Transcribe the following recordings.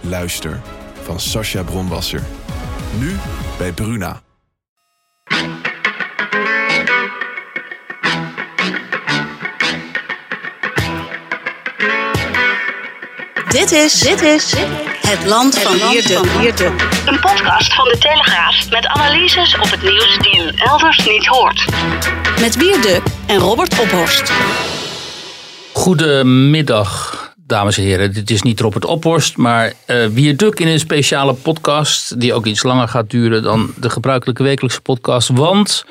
Luister van Sascha Bronwasser. Nu bij Bruna. Dit is, dit is het land van Wierde. Een podcast van de Telegraaf met analyses op het nieuws die u elders niet hoort. Met Wierde en Robert Ophorst. Goedemiddag, dames en heren. Dit is niet Robert Ophorst, maar uh, Wierduk in een speciale podcast... die ook iets langer gaat duren dan de gebruikelijke wekelijkse podcast. Want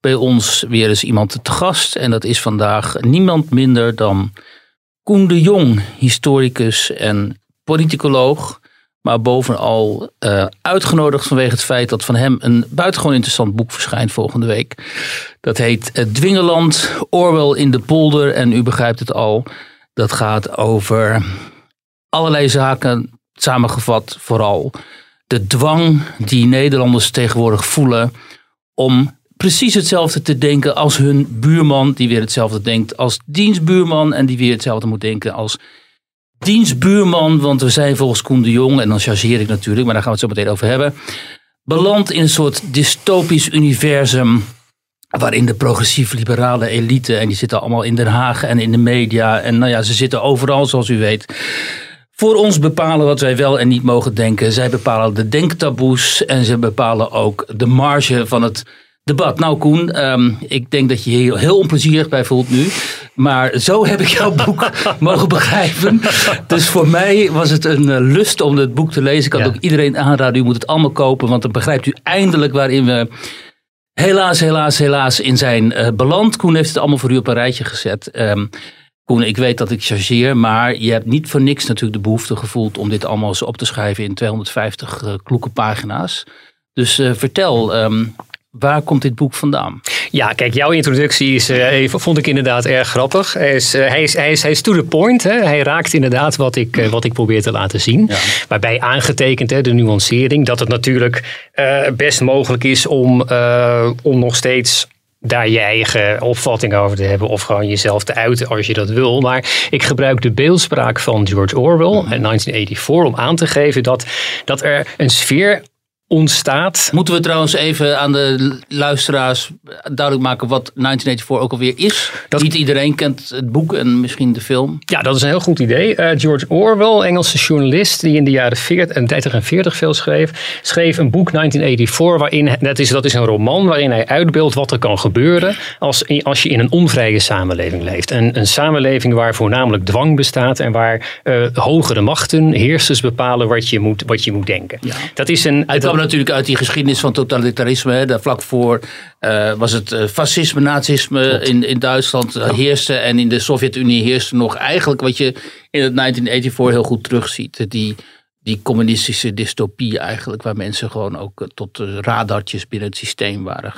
bij ons weer eens iemand te gast. En dat is vandaag niemand minder dan Koen de Jong, historicus en politicoloog. Maar bovenal uh, uitgenodigd vanwege het feit dat van hem een buitengewoon interessant boek verschijnt volgende week. Dat heet Het Dwingeland, Orwell in de polder. En u begrijpt het al, dat gaat over allerlei zaken, samengevat vooral de dwang die Nederlanders tegenwoordig voelen om precies hetzelfde te denken als hun buurman, die weer hetzelfde denkt als dienstbuurman en die weer hetzelfde moet denken als dienstbuurman. Want we zijn volgens Koen de Jong, en dan chargeer ik natuurlijk, maar daar gaan we het zo meteen over hebben, beland in een soort dystopisch universum waarin de progressief-liberale elite, en die zitten allemaal in Den Haag en in de media, en nou ja, ze zitten overal zoals u weet, voor ons bepalen wat wij wel en niet mogen denken. Zij bepalen de denktaboes en ze bepalen ook de marge van het debat. Nou Koen, um, ik denk dat je je heel, heel onplezierig bij voelt nu. Maar zo heb ik jouw boek mogen begrijpen. Dus voor mij was het een uh, lust om het boek te lezen. Ik kan ja. ook iedereen aanraden. U moet het allemaal kopen. Want dan begrijpt u eindelijk waarin we helaas, helaas, helaas in zijn uh, beland. Koen heeft het allemaal voor u op een rijtje gezet. Um, Koen, ik weet dat ik chargeer, maar je hebt niet voor niks natuurlijk de behoefte gevoeld om dit allemaal eens op te schrijven in 250 uh, kloeke pagina's. Dus uh, vertel, um, Waar komt dit boek vandaan? Ja, kijk, jouw introductie is, uh, vond ik inderdaad erg grappig. Hij is, uh, hij is, hij is, hij is to the point. Hè? Hij raakt inderdaad wat ik, uh, wat ik probeer te laten zien. Ja. Waarbij aangetekend, hè, de nuancering, dat het natuurlijk best mogelijk is om, om nog steeds daar je eigen opvatting over te hebben of gewoon jezelf te uiten als je dat wil. Maar ik gebruik de beeldspraak van George Orwell in 1984 om aan te geven dat, dat er een sfeer ontstaat. Moeten we trouwens even aan de luisteraars duidelijk maken wat 1984 ook alweer is? Dat... Niet iedereen kent het boek en misschien de film. Ja, dat is een heel goed idee. Uh, George Orwell, Engelse journalist die in de jaren 40 en 30 en 40 veel schreef, schreef een boek 1984 waarin, dat is, dat is een roman waarin hij uitbeeldt wat er kan gebeuren als, als je in een onvrije samenleving leeft. En een samenleving waar voornamelijk dwang bestaat en waar uh, hogere machten, heersers bepalen wat je moet, wat je moet denken. Ja. Dat is een... Hij kwam natuurlijk uit die geschiedenis van totalitarisme. Hè. Daar vlak voor uh, was het uh, fascisme, nazisme in, in Duitsland uh, heerste. En in de Sovjet-Unie heerste nog eigenlijk wat je in het 1984 heel goed terugziet. Die, die communistische dystopie eigenlijk. Waar mensen gewoon ook tot radartjes binnen het systeem waren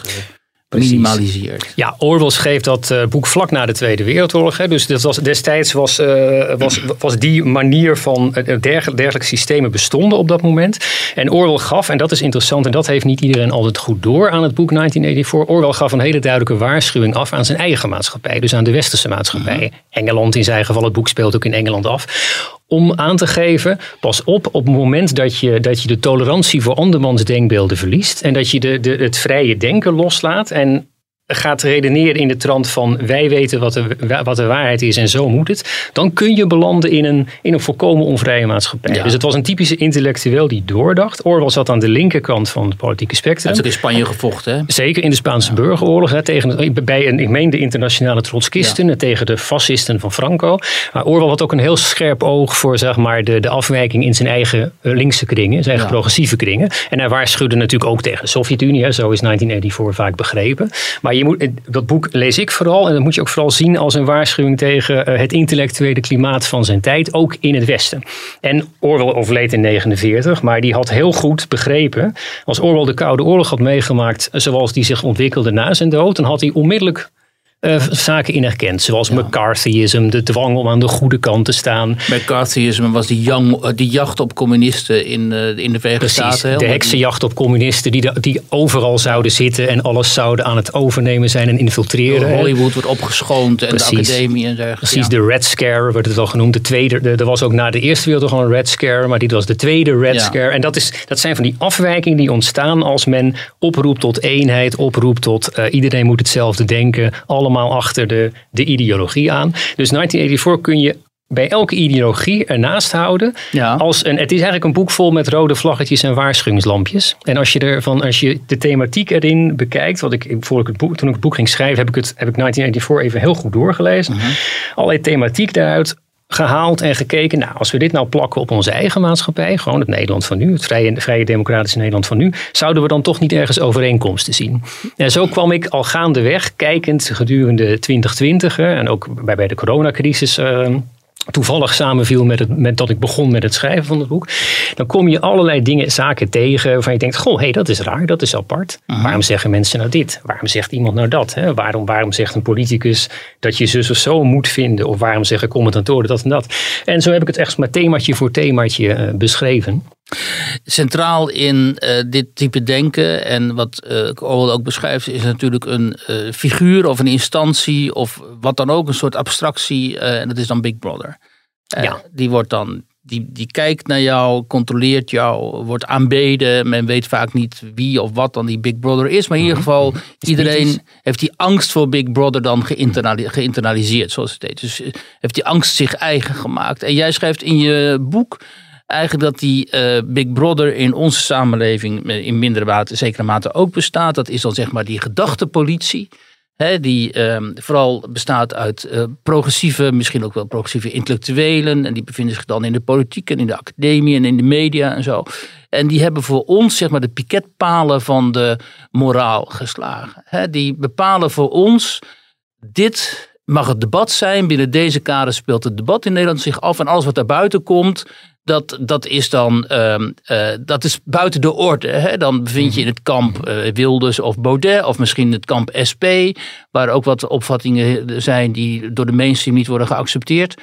minimaliseert. Ja, Orwell schreef dat uh, boek vlak na de Tweede Wereldoorlog. Hè. Dus dat was, destijds was, uh, was, was die manier van uh, dergelijke, dergelijke systemen bestonden op dat moment. En Orwell gaf, en dat is interessant, en dat heeft niet iedereen altijd goed door aan het boek 1984. Orwell gaf een hele duidelijke waarschuwing af aan zijn eigen maatschappij, dus aan de westerse maatschappij. Mm-hmm. Engeland in zijn geval, het boek speelt ook in Engeland af om aan te geven, pas op op het moment dat je, dat je de tolerantie voor andermans denkbeelden verliest en dat je de, de, het vrije denken loslaat en gaat redeneren in de trant van wij weten wat de, wat de waarheid is en zo moet het, dan kun je belanden in een, in een volkomen onvrije maatschappij. Ja. Dus het was een typische intellectueel die doordacht. Orwell zat aan de linkerkant van het politieke spectrum. Hij ook in Spanje gevochten. Hè? Zeker in de Spaanse ja. burgeroorlog. Hè, tegen, bij een, ik meen de internationale trotskisten ja. tegen de fascisten van Franco. Maar Orwell had ook een heel scherp oog voor zeg maar, de, de afwijking in zijn eigen linkse kringen, zijn eigen progressieve kringen. En hij waarschuwde natuurlijk ook tegen de Sovjet-Unie. Zo is 1984 vaak begrepen. Maar je moet, dat boek lees ik vooral en dat moet je ook vooral zien als een waarschuwing tegen eh, het intellectuele klimaat van zijn tijd, ook in het Westen. En Orwell overleed in 49, maar die had heel goed begrepen, als Orwell de Koude Oorlog had meegemaakt zoals die zich ontwikkelde na zijn dood, dan had hij onmiddellijk uh, zaken in. Zoals McCarthyism, de dwang om aan de goede kant te staan. McCarthyism was die, eh, die jacht op communisten in, uh, in de Verenigde Staten. de heksenjacht op communisten die, de, die overal zouden zitten en alles zouden aan het overnemen zijn en infiltreren. Hollywood wordt opgeschoond en Precies. de academie en dergelijke. Precies, de Red Scare werd het wel genoemd. De tweede, er was ook na de Eerste Wereldoorlog een Red Scare, maar dit was de tweede Red Scare. En dat, is, dat zijn van die afwijkingen die ontstaan als men oproept tot eenheid, oproept tot iedereen moet hetzelfde denken, allemaal achter de, de ideologie aan. Dus 1984 kun je bij elke ideologie ernaast houden. Ja. Als een, het is eigenlijk een boek vol met rode vlaggetjes en waarschuwingslampjes. En als je, ervan, als je de thematiek erin bekijkt, wat ik, voor ik het boek, toen ik het boek ging schrijven, heb ik, het, heb ik 1984 even heel goed doorgelezen. Mm Allerlei thematiek daaruit gehaald en gekeken. Nou, als we dit nou plakken op onze eigen maatschappij, gewoon het Nederland van nu, het vrije, vrije democratische Nederland van nu, zouden we dan toch niet ergens overeenkomsten zien. En zo kwam ik al gaandeweg, kijkend gedurende 2020 en ook bij, bij de coronacrisis. Uh, toevallig samenviel met, het, met dat ik begon met het schrijven van het boek. Dan kom je allerlei dingen, zaken tegen waarvan je denkt, goh, hé, hey, dat is raar, dat is apart. Waarom zeggen mensen nou dit? Waarom zegt iemand nou dat? Hè? Waarom, waarom zegt een politicus dat je zus of zo moet vinden? Of waarom zeggen commentatoren dat en dat? En zo heb ik het echt maar themaatje voor themaatje uh, beschreven. Centraal in uh, dit type denken en wat uh, Orwell ook beschrijft, is natuurlijk een uh, figuur of een instantie of wat dan ook, een soort abstractie. en dat is dan Big Brother. Ja. Die wordt dan, die, die kijkt naar jou, controleert jou, wordt aanbeden. Men weet vaak niet wie of wat dan die Big Brother is. Maar in ieder mhm. geval, iedereen heeft die angst voor Big Brother dan geïnternaliseerd, zoals het heet. Dus heeft die angst zich eigen gemaakt. En jij schrijft in je boek eigenlijk dat die uh, Big Brother in onze samenleving in mindere mate, zekere mate ook bestaat. Dat is dan zeg maar die gedachtepolitie. Die uh, vooral bestaat uit uh, progressieve, misschien ook wel progressieve intellectuelen. En die bevinden zich dan in de politiek en in de academie en in de media en zo. En die hebben voor ons zeg maar de piketpalen van de moraal geslagen. Die bepalen voor ons, dit mag het debat zijn. Binnen deze kader speelt het debat in Nederland zich af. En alles wat daar buiten komt, dat, dat is dan uh, uh, dat is buiten de orde. Hè? Dan bevind je in het kamp uh, Wilders of Baudet, of misschien het kamp SP, waar ook wat opvattingen zijn die door de mainstream niet worden geaccepteerd.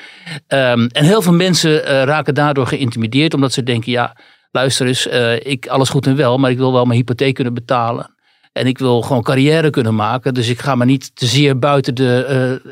Um, en heel veel mensen uh, raken daardoor geïntimideerd, omdat ze denken: ja, luister eens, ik, alles goed en wel, maar ik wil wel mijn hypotheek kunnen betalen. En ik wil gewoon carrière kunnen maken. Dus ik ga me niet te zeer buiten de,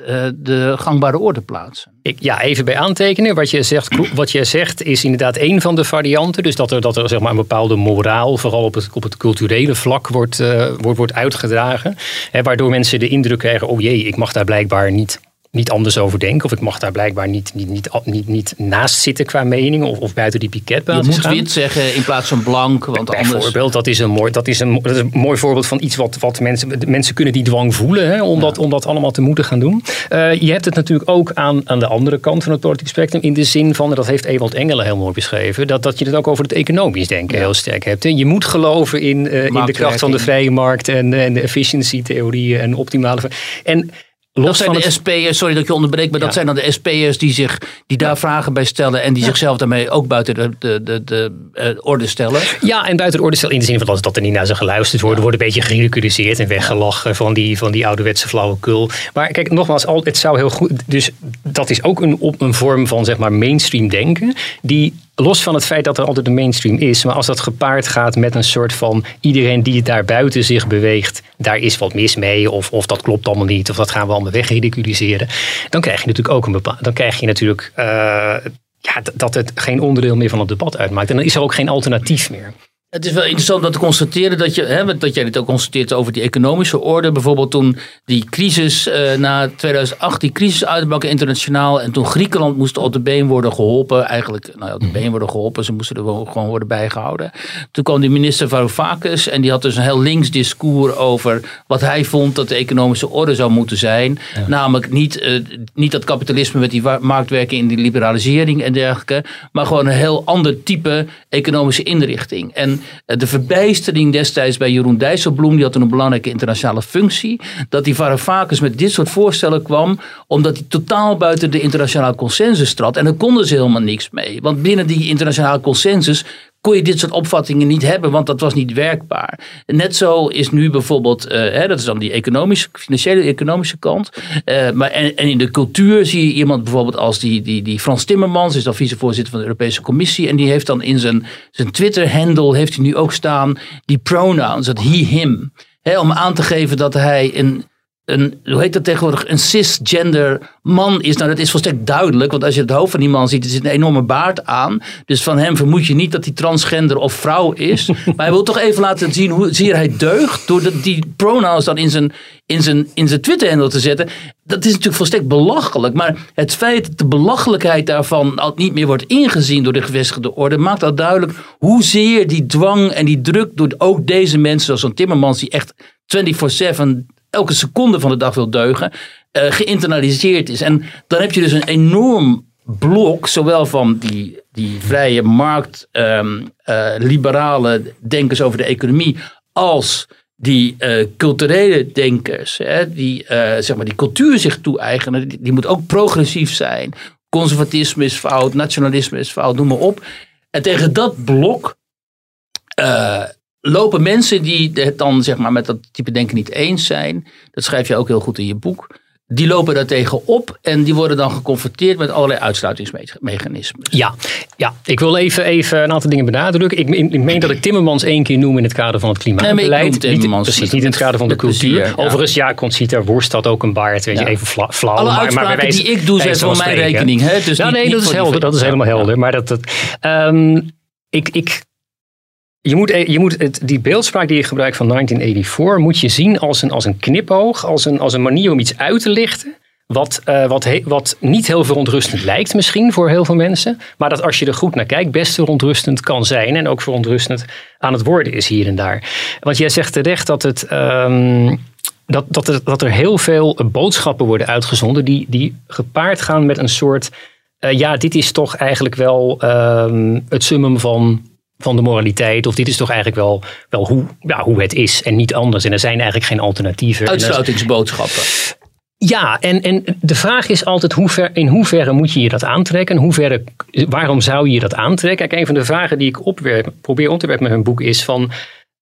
uh, uh, de gangbare orde plaatsen. Ik, ja, even bij aantekenen. Wat je, zegt, wat je zegt is inderdaad één van de varianten. Dus dat er, dat er zeg maar, een bepaalde moraal, vooral op het, op het culturele vlak, wordt, uh, wordt, wordt uitgedragen. Waardoor mensen de indruk krijgen: oh jee, ik mag daar blijkbaar niet niet anders over denken. Of ik mag daar blijkbaar niet, niet, niet, niet, niet naast zitten qua mening. Of, of buiten die piketbasis Je moet wit zeggen in plaats van blank. Want Bijvoorbeeld, anders... dat, is een mooi, dat, is een, dat is een mooi voorbeeld van iets wat, wat mensen... Mensen kunnen die dwang voelen hè, om, dat, om dat allemaal te moeten gaan doen. Uh, je hebt het natuurlijk ook aan, aan de andere kant van het politiek spectrum. In de zin van, en dat heeft Ewald Engelen heel mooi beschreven. Dat, dat je het ook over het economisch denken heel sterk hebt. Je moet geloven in, uh, in de kracht van de vrije markt. En, en de efficiency theorieën en optimale... En dat zijn de het... SP'ers, sorry dat ik je onderbreek, maar dat zijn dan de SP'ers die, zich, die daar vragen bij stellen en die zichzelf daarmee ook buiten de, de, de, de uh, orde stellen. Ja, en buiten de orde stellen in de zin van dat er niet naar ze geluisterd wordt, wordt een beetje geridiculiseerd en weggelachen van die, van die ouderwetse flauwekul. Maar kijk, nogmaals, het zou heel goed, dus dat is ook een, een vorm van zeg maar mainstream denken, die los van het feit dat er altijd een mainstream is, maar als dat gepaard gaat met een soort van iedereen die daar buiten zich beweegt, daar is wat mis mee, of, of dat klopt allemaal niet, of dat gaan we allemaal wegridiculiseren, dan krijg je natuurlijk ook een bepaald, dan krijg je natuurlijk uh, ja, dat het geen onderdeel meer van het debat uitmaakt. En dan is er ook geen alternatief meer. Het is wel interessant om te constateren dat, je, hè, dat jij dit ook constateert over die economische orde. Bijvoorbeeld toen die crisis uh, na 2008, die crisis uitbrak internationaal. En toen Griekenland moest op de been worden geholpen. Eigenlijk, nou ja, op de mhm. been worden geholpen. Ze moesten er gewoon worden bijgehouden. Toen kwam die minister Varoufakis en die had dus een heel links discours over wat hij vond dat de economische orde zou moeten zijn. Namelijk niet, uh, niet dat kapitalisme met die marktwerking in die liberalisering en dergelijke. Maar gewoon een heel ander type economische inrichting. En eh, de verbijstering destijds bij Jeroen Dijsselbloem, die had een belangrijke internationale functie, dat die Varoufakis met dit soort voorstellen kwam, omdat hij totaal buiten de internationale consensus trad. En daar konden ze helemaal niks mee. Want binnen die internationale consensus kon je dit soort opvattingen niet hebben, want dat was niet werkbaar. Net zo is nu bijvoorbeeld, uh, hè, dat is dan die economische, financiële economische kant. Uh, maar en, in de cultuur zie je iemand bijvoorbeeld als die, die, die Frans Timmermans, is dan vicevoorzitter van de Europese Commissie. En die heeft dan in zijn, zijn Twitter-handle, heeft hij nu ook staan, die pronouns, dat he, him. Om aan te geven dat hij een een, hoe heet dat tegenwoordig, een cisgender man is. Nou, dat is volstrekt duidelijk, want als je het hoofd van die man ziet, er zit een enorme baard aan. Dus van hem vermoed je niet dat hij transgender of vrouw is. maar hij wil toch even laten zien hoe zeer hij deugt door die pronouns dan in zijn, in zijn, in zijn Twitter-handle te zetten. Dat is natuurlijk volstrekt belachelijk. Maar het feit dat de belachelijkheid daarvan al niet meer wordt ingezien door de gevestigde orde, maakt al duidelijk hoezeer die dwang en die druk door ook deze mensen, zoals zo'n Timmermans, die echt 24-7 elke seconde van de dag wil deugen, uh, geïnternaliseerd is. En dan heb je dus een enorm blok, zowel van die, die vrije markt, um, uh, liberale denkers over de economie, als die uh, culturele denkers, hè, die zeg maar die cultuur zich toe-eigenen, die, moet ook progressief zijn. Conservatisme is fout, nationalisme is fout, noem maar op. En tegen dat blok lopen mensen die het dan zeg maar met dat type denken niet eens zijn, dat schrijf je ook heel goed in je boek, die lopen daar tegen op en die worden dan geconfronteerd met allerlei uitsluitingsmechanismen. Ja, ja, ik wil even, even een aantal dingen benadrukken. Ik, ik meen dat ik Timmermans één keer noem in het kader van het klimaatbeleid. Nee, Timmermans niet, precies, niet in het kader van de cultuur. Ja. Overigens, ja, Conchita Worst had ook een baard, weet je, even flauw. Alle maar, maar die ik doe zijn voor mijn rekening. Hè? Dus ja, nee, dat is helder. Dat is helemaal helder. Maar dat, dat um, ik, ik je moet, e- je moet het, die beeldspraak die je gebruikt van 1984, moet je zien als een, als een knipoog, als een, als een manier om iets uit te lichten. Wat, uh, wat, niet heel verontrustend lijkt misschien voor heel veel mensen. Maar dat als je er goed naar kijkt best verontrustend kan zijn. En ook verontrustend aan het worden is hier en daar. Want jij zegt terecht dat, het, um, dat, dat, er, dat er heel veel boodschappen worden uitgezonden. Die, die gepaard gaan met een soort... Uh, ja, dit is toch eigenlijk wel um, het summum van van de moraliteit. Of dit is toch eigenlijk wel, wel hoe, ja, hoe het is en niet anders. En er zijn eigenlijk geen alternatieven. Uitsluitingsboodschappen. Ja, en, en de vraag is altijd hoe ver, in hoeverre moet je je dat aantrekken? Hoe verre, waarom zou je je dat aantrekken? Kijk, een van de vragen die ik opwerp, probeer op te werpen met mijn boek is van...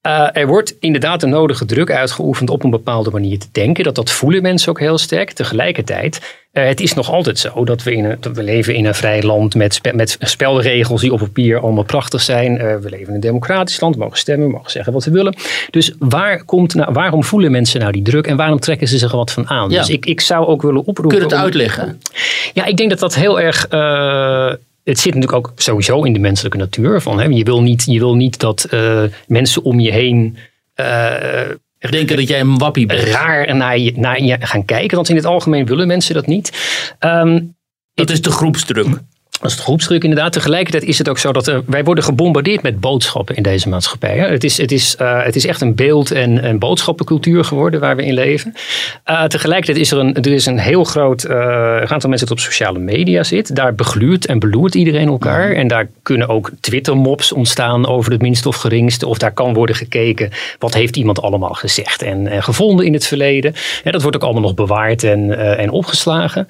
Uh, er wordt inderdaad een nodige druk uitgeoefend op een bepaalde manier te denken. Dat, dat voelen mensen ook heel sterk. Tegelijkertijd, uh, het is nog altijd zo dat we, in een, dat we leven in een vrij land met, spe, met spelregels die op papier allemaal prachtig zijn. Uh, we leven in een democratisch land, we mogen stemmen, we mogen zeggen wat we willen. Dus waar komt nou, waarom voelen mensen nou die druk en waarom trekken ze zich er wat van aan? Ja. Dus ik, ik zou ook willen oproepen. Kun je het uitleggen? Ja, ik denk dat dat heel erg het zit natuurlijk ook sowieso in de menselijke natuur. Van, hè, je, wil niet, je wil niet dat uh, mensen om je heen. Uh, denken dat jij een wappie bent. Raar naar je, naar je gaan kijken. Want in het algemeen willen mensen dat niet. Um, dat is de groepsdruk. Dat is het groepsdruk inderdaad. Tegelijkertijd is het ook zo dat uh, wij worden gebombardeerd met boodschappen in deze maatschappij. Hè. Het, is, het, is, uh, het is echt een beeld- en een boodschappencultuur geworden waar we in leven. Uh, tegelijkertijd is er een, er is een heel groot aantal mensen dat op sociale media zit. Daar begluurt en beloert iedereen elkaar. En daar kunnen ook Twitter-mobs ontstaan over het minste of geringste. Of daar kan worden gekeken wat heeft iemand allemaal gezegd en, en gevonden in het verleden. Ja, dat wordt ook allemaal nog bewaard en, en opgeslagen.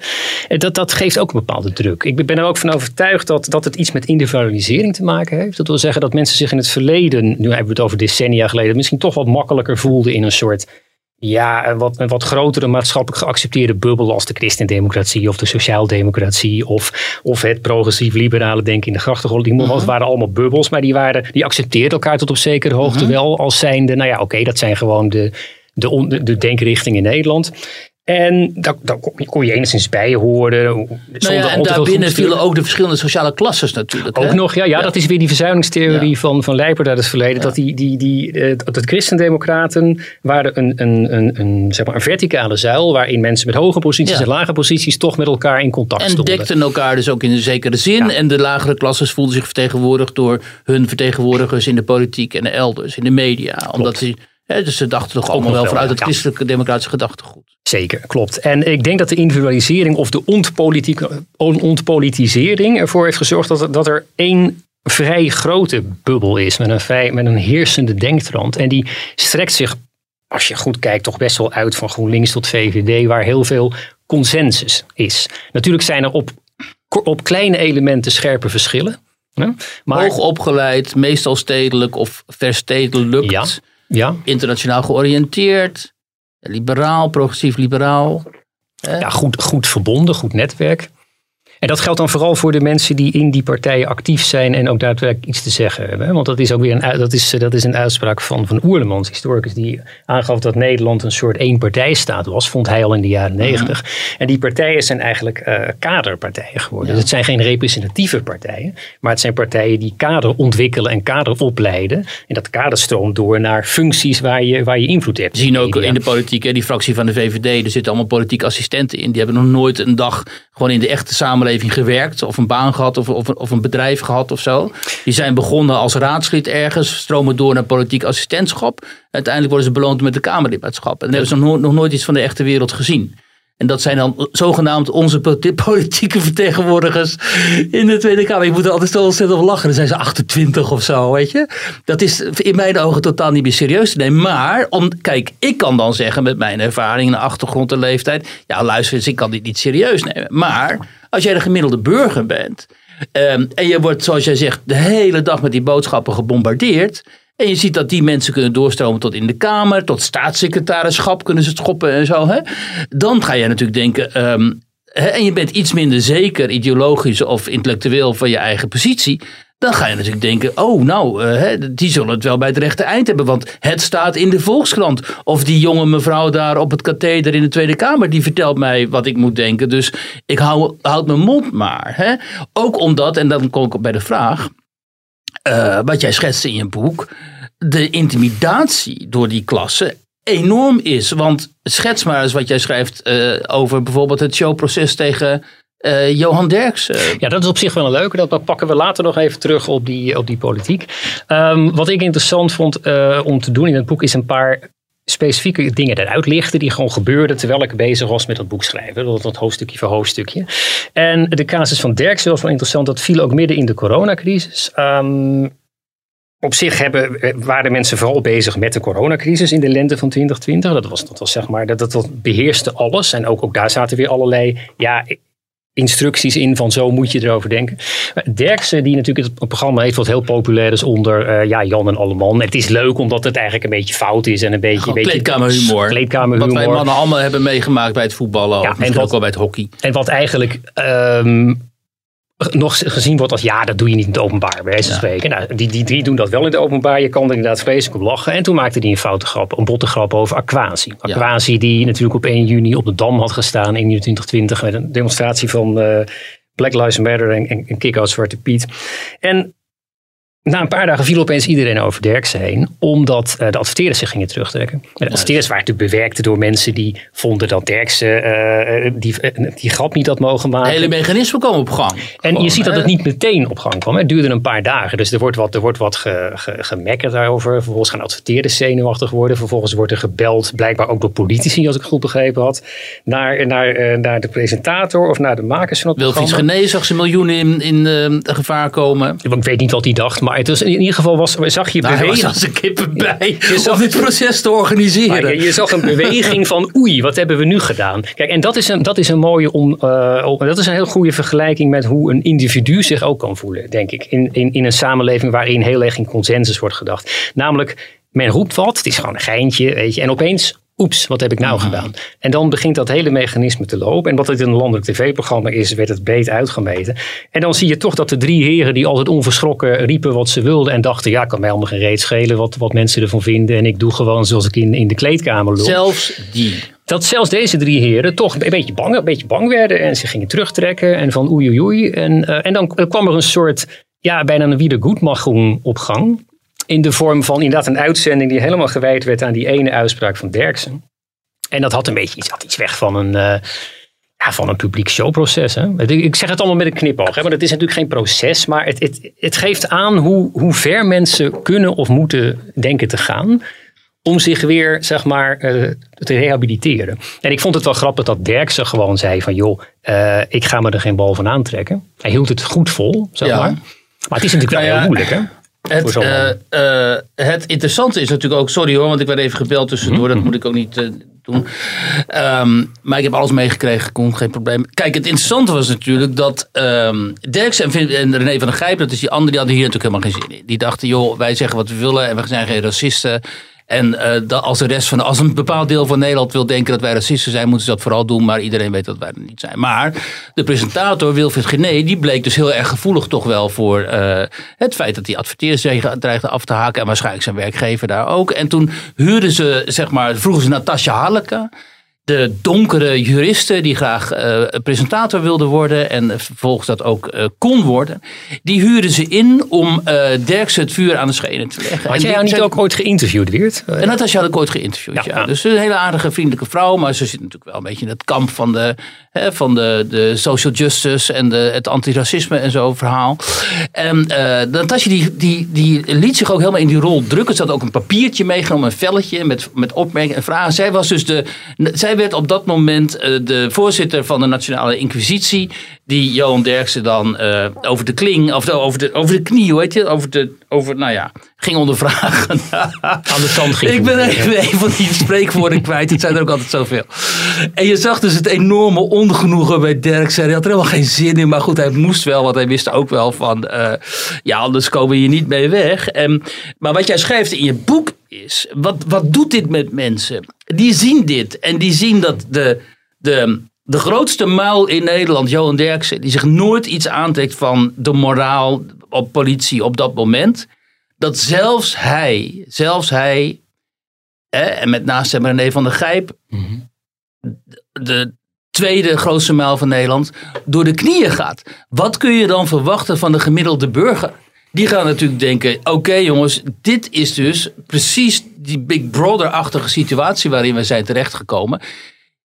En dat, dat geeft ook een bepaalde druk. Ik ben er ook van overtuigd dat, dat het iets met individualisering te maken heeft. Dat wil zeggen dat mensen zich in het verleden, nu hebben we het over decennia geleden, misschien toch wat makkelijker voelden in een soort ja, een wat, een wat grotere maatschappelijk geaccepteerde bubbel als de christendemocratie of de sociaaldemocratie of, of het progressief-liberale denken in de grachtengolf. Die uh-huh. waren allemaal bubbels, maar die, waren, die accepteerden elkaar tot op zekere hoogte uh-huh. wel als zijnde, nou ja, oké, okay, dat zijn gewoon de, de, de, de denkrichting in Nederland. En daar, daar kon je enigszins bij horen. Nou ja, en daarbinnen vielen ook de verschillende sociale klasses natuurlijk. Ook hè? nog, ja, ja, ja, dat is weer die verzuilingstheorie ja. van, van Leijpert uit het verleden. Dat die, die, die, uh, de christendemocraten waren een, een, een, een, zeg maar een verticale zuil... waarin mensen met hoge posities en lage posities toch met elkaar in contact en stonden. En dekten elkaar dus ook in een zekere zin. En de lagere klasses voelden zich vertegenwoordigd door hun vertegenwoordigers in de politiek en de elders, in de media. Omdat ze He, dus ze dachten toch allemaal wel vanuit het christelijke democratische gedachtegoed. Zeker, klopt. En ik denk dat de individualisering of de ontpolitisering ervoor heeft gezorgd dat er, dat er één vrij grote bubbel is. Met een, vrij, met een heersende denktrand. En die strekt zich, als je goed kijkt, toch best wel uit van GroenLinks tot VVD. Waar heel veel consensus is. Natuurlijk zijn er op, op kleine elementen scherpe verschillen. hè, Maar, Hoog opgeleid, meestal stedelijk of verstedelijkt. Ja. ja, Internationaal georiënteerd. Liberaal, progressief liberaal. ja, goed, goed verbonden, goed netwerk. En dat geldt dan vooral voor de mensen die in die partijen actief zijn en ook daadwerkelijk iets te zeggen hebben. Want dat is ook weer een, dat is, dat is een uitspraak van, van Oerlemans, historicus, die aangaf dat Nederland een soort eenpartijstaat was, vond hij al in de jaren negentig. En die partijen zijn eigenlijk eh, kaderpartijen geworden. Dus het zijn geen representatieve partijen, maar het zijn partijen die kader ontwikkelen en kader opleiden. En dat kader stroomt door naar functies waar je, waar je invloed hebt. We zien ook in de politiek, hè, die fractie van de VVD, er zitten allemaal politieke assistenten in. Die hebben nog nooit een dag gewoon in de echte samenleving gewerkt. Of een baan gehad of, of, of een bedrijf gehad of zo. Die zijn begonnen als raadslid ergens, stromen door naar politiek assistentschap. Uiteindelijk worden ze beloond met de Kamerlidmaatschap. En dan hebben ze nog, no- nog nooit iets van de echte wereld gezien. En dat zijn dan zogenaamd onze po- politieke vertegenwoordigers in de Tweede Kamer. Je moet er altijd zo ontzettend op lachen. Dan zijn ze 28 of zo, weet je. Dat is in mijn ogen totaal niet meer serieus te nemen. Maar, om, kijk, ik kan dan zeggen met mijn ervaring, en achtergrond en leeftijd. Ja, luister eens, ik kan dit niet serieus nemen. Maar als jij de gemiddelde burger bent. ehm, en je wordt, zoals jij zegt, de hele dag met die boodschappen gebombardeerd. En je ziet dat die mensen kunnen doorstromen tot in de Kamer, tot staatssecretarischap kunnen ze het schoppen en zo. Hè? Dan ga je natuurlijk denken, ehm, hè, en je bent iets minder zeker ideologisch of intellectueel van je eigen positie. Dan ga je natuurlijk denken, oh nou, eh, die zullen het wel bij het rechte eind hebben. Want het staat in de Volkskrant. Of die jonge mevrouw daar op het katheder in de Tweede Kamer, die vertelt mij wat ik moet denken. Dus ik hou, houd mijn mond maar. Hè? Ook omdat, en dan kom ik bij de vraag, eh, wat jij schetste in je boek, de intimidatie door die klasse enorm is. Want schets maar eens wat jij schrijft eh, over bijvoorbeeld het showproces tegen eh, Johan Derksen. Ja, dat is op zich wel een leuke. Dat pakken we later nog even terug op die, op die politiek. Ehm, wat ik interessant vond eh, om te doen in het boek is een paar specifieke dingen eruit lichten die gewoon gebeurden terwijl ik bezig was met dat boek schrijven. Dat, dat hoofdstukje voor hoofdstukje. En de casus van Derksen was wel interessant. Dat viel ook midden in de coronacrisis. Ehm, op zich hebben, eh, waren mensen vooral bezig met de coronacrisis in de lente van 2020. Dat was, dat was zeg maar, dat, dat, dat beheerste alles. En ook, ook daar zaten weer allerlei ja, instructies in van zo moet je erover denken. Maar Derksen, die natuurlijk het programma heeft wat heel populair is onder eh, ja, Jan en Alleman. Het is leuk omdat het eigenlijk een beetje fout is en een beetje... Een beetje kleedkamerhumor. Kleedkamerhumor. Wat wij mannen allemaal hebben meegemaakt bij het voetballen. Ja, of misschien en wat- ook wel bij het hockey. En wat eigenlijk ehm, nog gezien wordt als ja, dat doe je niet in het openbaar, bij wijze van spreken. Nou, die, die drie doen dat wel in het openbaar. Je kan er inderdaad vreselijk op lachen. En toen maakte hij een foute grap, een botte grap over Aquasi. Aquasi die natuurlijk op 1 juni op de Dam had gestaan in juni 2020 met een demonstratie van eh, Black Lives Matter en, en, en Kick-Out Zwarte Piet. En na een paar dagen viel opeens iedereen over Derksen heen, omdat eh, de adverteerders zich gingen terugtrekken. En de adverteerders waren natuurlijk bewerkt door mensen die vonden dat Derksen eh, eh, die, die grap niet had mogen maken. Het hele mechanisme kwam op gang. En je ziet dat het niet meteen op gang kwam. Het duurde een paar dagen. Dus er wordt wat, er wordt wat ge, ge- gemekkerd daarover. Vervolgens gaan adverteerders zenuwachtig worden. Vervolgens wordt er gebeld, blijkbaar ook door politici, als ik goed begrepen had, naar, naar, naar de presentator of naar de makers van het Wilfried programma. Gené zag ze miljoenen in, in gevaar komen. Ik weet niet wat hij dacht, maar het was, in ieder geval was, zag je was beweging. als een kippen bij zag- om dit proces te organiseren. Je, je zag een beweging van oei, wat hebben we nu gedaan? Kijk, en dat is een, dat is een mooie om, eh, om- dat is een heel goede vergelijking met hoe een individu zich ook kan voelen, denk ik. In, in, in een samenleving waarin heel erg in consensus wordt gedacht. Namelijk, men roept wat, het is gewoon een geintje, weet je, en opeens. Oeps, wat heb ik nou gedaan? En dan begint dat hele mechanisme te lopen. En wat het in een landelijk tv-programma is, werd het breed uitgemeten. En dan zie je toch dat de drie heren die altijd onverschrokken riepen wat ze wilden. En dachten, ja, kan mij allemaal geen reet schelen wat, wat mensen ervan vinden. En ik doe gewoon zoals ik in, in de kleedkamer loop Zelfs die. dat zelfs deze drie heren toch een beetje bang, een beetje bang werden en ze gingen terugtrekken en van oei oei oei. En, eh, en dan kwam er een soort, ja, bijna een wiedergoedmachung op gang. In de vorm van inderdaad een uitzending die helemaal gewijd werd aan die ene uitspraak van Derksen. En dat had een beetje iets, had iets weg van een, eh, ja, van een publiek showproces. Hè? Ik zeg het allemaal met een knipoog, hè? want het is natuurlijk geen proces, maar het, het, het geeft aan hoe, hoe ver mensen kunnen of moeten denken te gaan om zich weer, zeg maar, eh, te rehabiliteren. En ik vond het wel grappig dat Derksen gewoon zei van, joh, eh, ik ga me er geen bal van aantrekken. Hij hield het goed vol, zeg Ja. maar. Maar het is natuurlijk wel Nou ja, heel moeilijk, hè? Het, eh, eh, het interessante is natuurlijk ook, sorry hoor, want ik werd even gebeld tussendoor, Mhm. dat moet ik ook niet eh, doen. Ehm, maar ik heb alles meegekregen, kon geen probleem. Kijk, het interessante was natuurlijk dat ehm Derksen en, en René van der Gijp, dat is die andere, die hadden hier natuurlijk helemaal geen zin in. Die dachten, joh, wij zeggen wat we willen en we zijn geen racisten. En eh, dat als de rest van, als een bepaald deel van Nederland wil denken dat wij racisten zijn, moeten ze dat vooral doen. Maar iedereen weet dat wij er niet zijn. Maar de presentator Wilfried Gené, die bleek dus heel erg gevoelig toch wel voor eh, het feit dat hij adverteerders dreigde af te haken. En waarschijnlijk zijn werkgever daar ook. En toen huurden ze, zeg maar, vroegen ze Natasja Halleke. De donkere juriste die graag eh, presentator wilde worden en vervolgens dat ook eh, kon worden. Die huurden ze in om eh Derksen het vuur aan de schenen te leggen. Had jij jou niet ook ooit geïnterviewd, Weert? en Natasja had ik ooit geïnterviewd, ja. Dus een hele aardige, vriendelijke vrouw. Maar ze zit natuurlijk wel een beetje in het kamp van de, hè, van de, de social justice en de, het antiracisme en zo verhaal. En Natasja die, die, die liet zich ook helemaal in die rol drukken. Ze had ook een papiertje meegenomen, een velletje met, met opmerkingen en vragen. Zij was dus de, zij werd op dat moment eh, de voorzitter van de Nationale Inquisitie. Die Johan Derksen dan eh, over de kling, of de- over de, over de knie, heet je? Over de, over, nou ja, ging ondervragen. Aan de tand ging Ik ben even een van die spreekwoorden kwijt. Het zijn er ook altijd zoveel. En je zag dus het enorme ongenoegen bij Derksen. Hij had er helemaal geen zin in. Maar goed, hij moest wel. Want hij wist ook wel van... eh, ja, anders komen we hier niet mee weg. En, maar wat jij schrijft in je boek is... Wat, wat doet dit met mensen? Die zien dit. En die zien dat de... de de grootste muil in Nederland, Johan Derksen, die zich nooit iets aantrekt van de moraal op politie op dat moment. Dat zelfs hij, zelfs hij Hè, en met naast hem René van der Gijp, de tweede grootste mijl van Nederland, door de knieën gaat. Wat kun je dan verwachten van de gemiddelde burger? Die gaan natuurlijk denken, oké jongens, dit is dus precies die Big Brother-achtige situatie waarin we zijn terechtgekomen.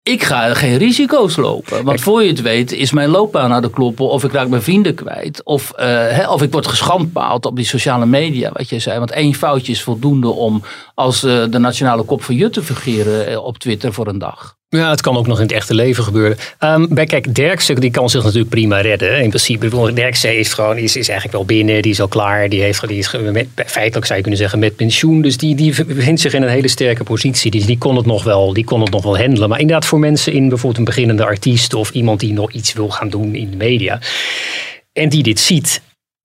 Ik ga geen risico's lopen. Want voor je het weet is mijn loopbaan naar de kloppen. Of ik raak mijn vrienden kwijt. Of, eh, of ik word geschandpaald op die sociale media. Wat je zei. Want één foutje is voldoende om als eh, de nationale kop van Jut te fungeren eh, op Twitter voor een dag. Ja, het kan ook nog in het echte leven gebeuren. Ehm, bij, kijk, Derksen die kan zich natuurlijk prima redden. In principe, Derksen is, gewoon, is, is eigenlijk wel binnen, die is al klaar. Die, heeft, die is met, feitelijk zou je kunnen zeggen met pensioen. Dus die, die bevindt zich in een hele sterke positie. Dus die kon, het nog wel, die kon het nog wel handelen. Maar inderdaad voor mensen in bijvoorbeeld een beginnende artiest... of iemand die nog iets wil gaan doen in de media... en die dit ziet...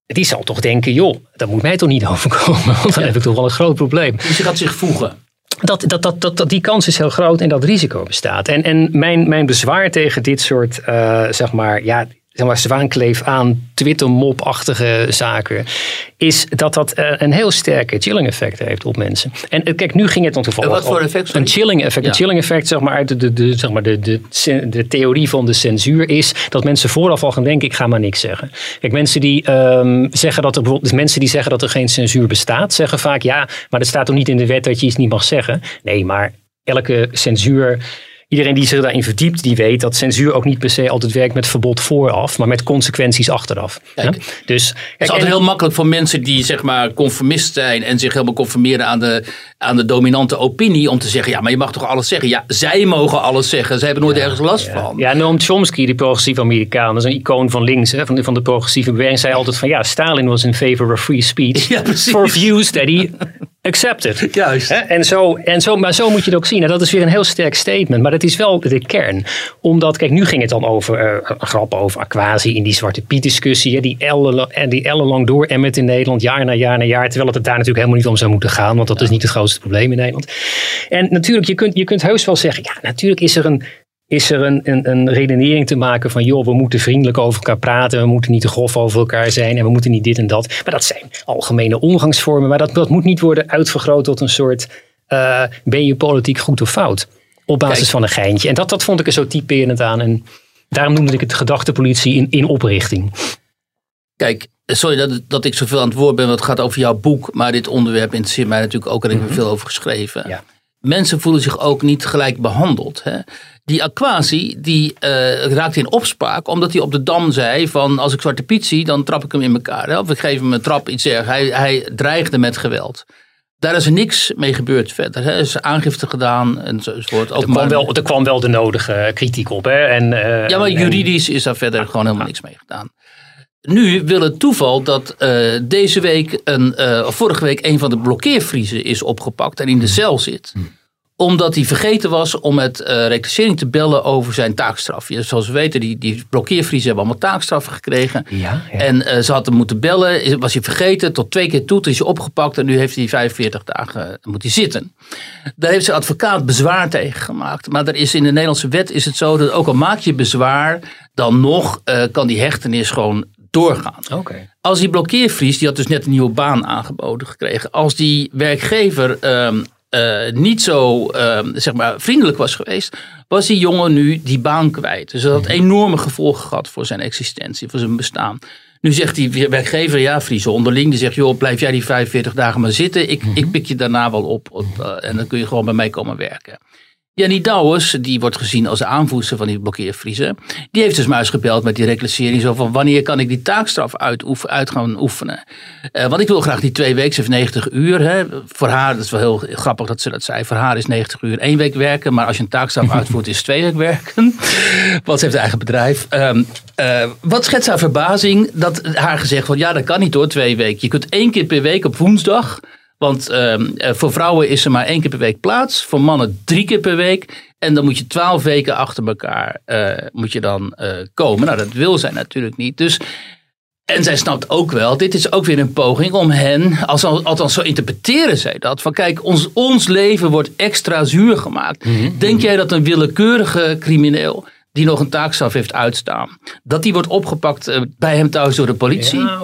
Die zal toch denken, joh, dat moet mij toch niet overkomen. Want dan heb ik toch wel een groot probleem. Dus je gaat zich voegen. Dat, dat, dat, dat, dat die kans is heel groot en dat risico bestaat. En, en mijn, mijn bezwaar tegen dit soort, eh, zeg maar, ja, zeg maar, zwaankleef aan Twitter-mop-achtige zaken, is dat dat eh, een heel sterke chilling effect heeft op mensen. En eh, kijk, nu ging het dan toevallig wat voor effect, sorry? Een chilling effect. Ja. Een chilling effect, zeg maar, uit de, de, de, zeg maar de, de, de theorie van de censuur is dat mensen vooraf al gaan denken, ik ga maar niks zeggen. Kijk, mensen die ehm, zeggen dat er bijvoorbeeld, dus mensen die zeggen dat er geen censuur bestaat, zeggen vaak ja, maar er staat toch niet in de wet dat je iets niet mag zeggen. Nee, maar elke censuur. Iedereen die zich daarin verdiept, die weet dat censuur ook niet per se altijd werkt met verbod vooraf, maar met consequenties achteraf. Kijk. Ja? Dus Het is kijk, altijd en- heel makkelijk voor mensen die zeg maar conformist zijn en zich helemaal conformeren aan de, aan de dominante opinie om te zeggen, ja, maar je mag toch alles zeggen? Ja, zij mogen alles zeggen. Zij hebben nooit ergens last van. Ja, Noam Chomsky, die progressieve Amerikaan, dat is een icoon van links, hè, van, de, van de progressieve beweging, zei altijd van ja, Stalin was in favor of free speech Ja, precies. for views that he accepted. Juist. En zo, en zo, maar zo moet je het ook zien. En dat is weer een heel sterk statement, maar dat is wel de kern. Omdat, kijk, nu ging het dan over eh, een grap over Aquasi in die Zwarte Piet discussie, hè, die ellenlang, en die ellenlang door emmert in Nederland, jaar na jaar na jaar, terwijl het er daar natuurlijk helemaal niet om zou moeten gaan, want dat is niet het grootste probleem in Nederland. En natuurlijk, je kunt, je kunt heus wel zeggen, ja, natuurlijk is er een is er een, een, een redenering te maken van, joh, we moeten vriendelijk over elkaar praten, we moeten niet te grof over elkaar zijn en we moeten niet dit en dat. Maar dat zijn algemene omgangsvormen, maar dat, dat moet niet worden uitvergroot tot een soort, eh, ben je politiek goed of fout? Op basis Kijk. van een geintje. En dat, dat vond ik er zo typerend aan en daarom noemde ik het gedachtepolitie in, in oprichting. Kijk, sorry dat, dat ik zoveel aan het woord ben, want het gaat over jouw boek. Maar dit onderwerp interesseert mij natuurlijk ook en ik heb er veel over geschreven. Ja. Mensen voelen zich ook niet gelijk behandeld. Hè? Die Aquasi, die eh, raakte in opspraak omdat hij op de Dam zei van als ik Zwarte Piet zie, dan trap ik hem in elkaar. Hè? Of ik geef hem een trap, iets erg. Hij, hij dreigde met geweld. Daar is niks mee gebeurd verder. Hè? Er is aangifte gedaan enzovoort. Er Ook kwam, wel, er kwam wel de nodige kritiek op. Hè? En, eh, Ja, maar en- juridisch is daar verder gewoon helemaal niks mee gedaan. Nu wil het toeval dat eh, deze week, een, eh, of vorige week, een van de blokkeervriezen is opgepakt en in de cel zit. Omdat hij vergeten was om met eh reclassering te bellen over zijn taakstraf. Ja, zoals we weten, die, die blokkeervriezen hebben allemaal taakstraffen gekregen. Ja, ja. En ze hadden moeten bellen, was hij vergeten, tot twee keer toe, toen is hij opgepakt en nu heeft hij 45 dagen moet hij zitten. Daar heeft zijn advocaat bezwaar tegen gemaakt. Maar er is in de Nederlandse wet is het zo dat ook al maak je bezwaar, dan nog kan die hechtenis gewoon doorgaan. Als die blokkeervries, die had dus net een nieuwe baan aangeboden gekregen. Als die werkgever ehm, eh, niet zo ehm, zeg maar vriendelijk was geweest, was die jongen nu die baan kwijt. Dus dat had enorme gevolgen gehad voor zijn existentie, voor zijn bestaan. Nu zegt die werkgever, ja, Friese onderling, die zegt, joh, blijf jij die 45 dagen maar zitten. Ik, ik pik je daarna wel op, op eh, en dan kun je gewoon bij mij komen werken. Jannie Douwes, die wordt gezien als de aanvoerster van die blokkeervriezen. Die heeft dus eens gebeld met die reclassering. Zo van wanneer kan ik die taakstraf uitoef- uit gaan oefenen. Eh, want ik wil graag die twee weken, heeft 90 uur. Hè. Voor haar, dat is wel heel grappig dat ze dat zei. Voor haar is 90 uur één week werken. Maar als je een taakstraf uitvoert is twee weken werken. Want ze heeft eigen bedrijf. Ehm, eh, wat schetst haar verbazing dat haar gezegd wordt. Ja dat kan niet hoor, twee weken. Je kunt één keer per week op woensdag. Want ehm, eh, voor vrouwen is er maar één keer per week plaats. Voor mannen drie keer per week. En dan moet je twaalf weken achter elkaar eh, moet je dan eh, komen. Nou, dat wil zij natuurlijk niet. Dus, en zij snapt ook wel, dit is ook weer een poging om hen, als, althans zo interpreteren zij dat. Van kijk, ons, ons leven wordt extra zuur gemaakt. Denk jij dat een willekeurige crimineel die nog een taakstraf heeft uitstaan, dat die wordt opgepakt eh, bij hem thuis door de politie? Ja.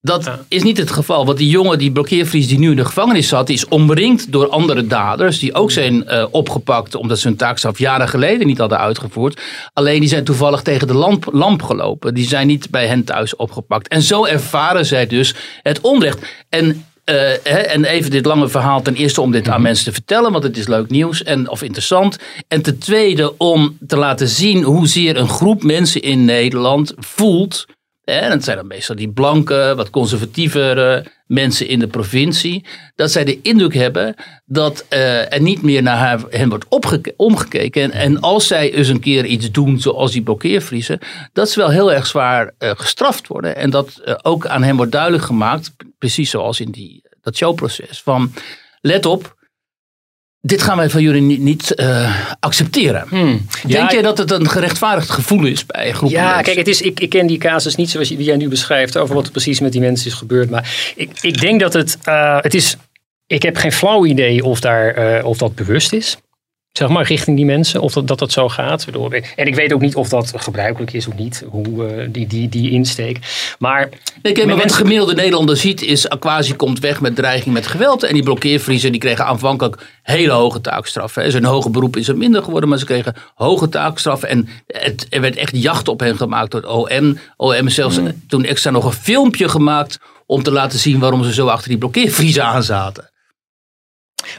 Dat Ja. is niet het geval. Want die jongen, die blokkeervries die nu in de gevangenis zat, die is omringd door andere daders. Die ook zijn eh, opgepakt omdat ze hun taakstraf jaren geleden niet hadden uitgevoerd. Alleen die zijn toevallig tegen de lamp, lamp gelopen. Die zijn niet bij hen thuis opgepakt. En zo ervaren zij dus het onrecht. En, eh, hè, en even dit lange verhaal ten eerste om dit aan mensen te vertellen. Want het is leuk nieuws en, of interessant. En ten tweede om te laten zien hoezeer een groep mensen in Nederland voelt en dat zijn dan meestal die blanke, wat conservatievere mensen in de provincie. Dat zij de indruk hebben dat eh, er niet meer naar hen wordt omgekeken. En, en als zij eens een keer iets doen zoals die blokkeervriezen. Dat ze wel heel erg zwaar eh, gestraft worden. En dat eh, ook aan hen wordt duidelijk gemaakt. Precies zoals in die, dat showproces. Van let op. Dit gaan wij van jullie niet, niet eh, accepteren. Denk Ja, jij dat het een gerechtvaardigd gevoel is bij groepen Ja, mensen? kijk, het is, ik, ik ken die casus niet zoals die jij nu beschrijft over wat er precies met die mensen is gebeurd. Maar ik, ik denk dat het, eh, het is. Ik heb geen flauw idee of, daar, eh, of dat bewust is. Zeg maar richting die mensen, of dat dat, dat zo gaat. En ik weet ook niet of dat gebruikelijk is of niet, hoe, eh, die, die, die insteek. Maar Nee, kijk, maar met wat mensen- gemiddelde Nederlander ziet is... Aquasi komt weg met dreiging met geweld. En die blokkeervriezen die kregen aanvankelijk hele hoge taakstraffen. hè. Zijn hoge beroep is er minder geworden, maar ze kregen hoge taakstraffen. En het, er werd echt jacht op hen gemaakt door het OM. OM zelfs toen extra nog een filmpje gemaakt... om te laten zien waarom ze zo achter die blokkeervriezen aan zaten.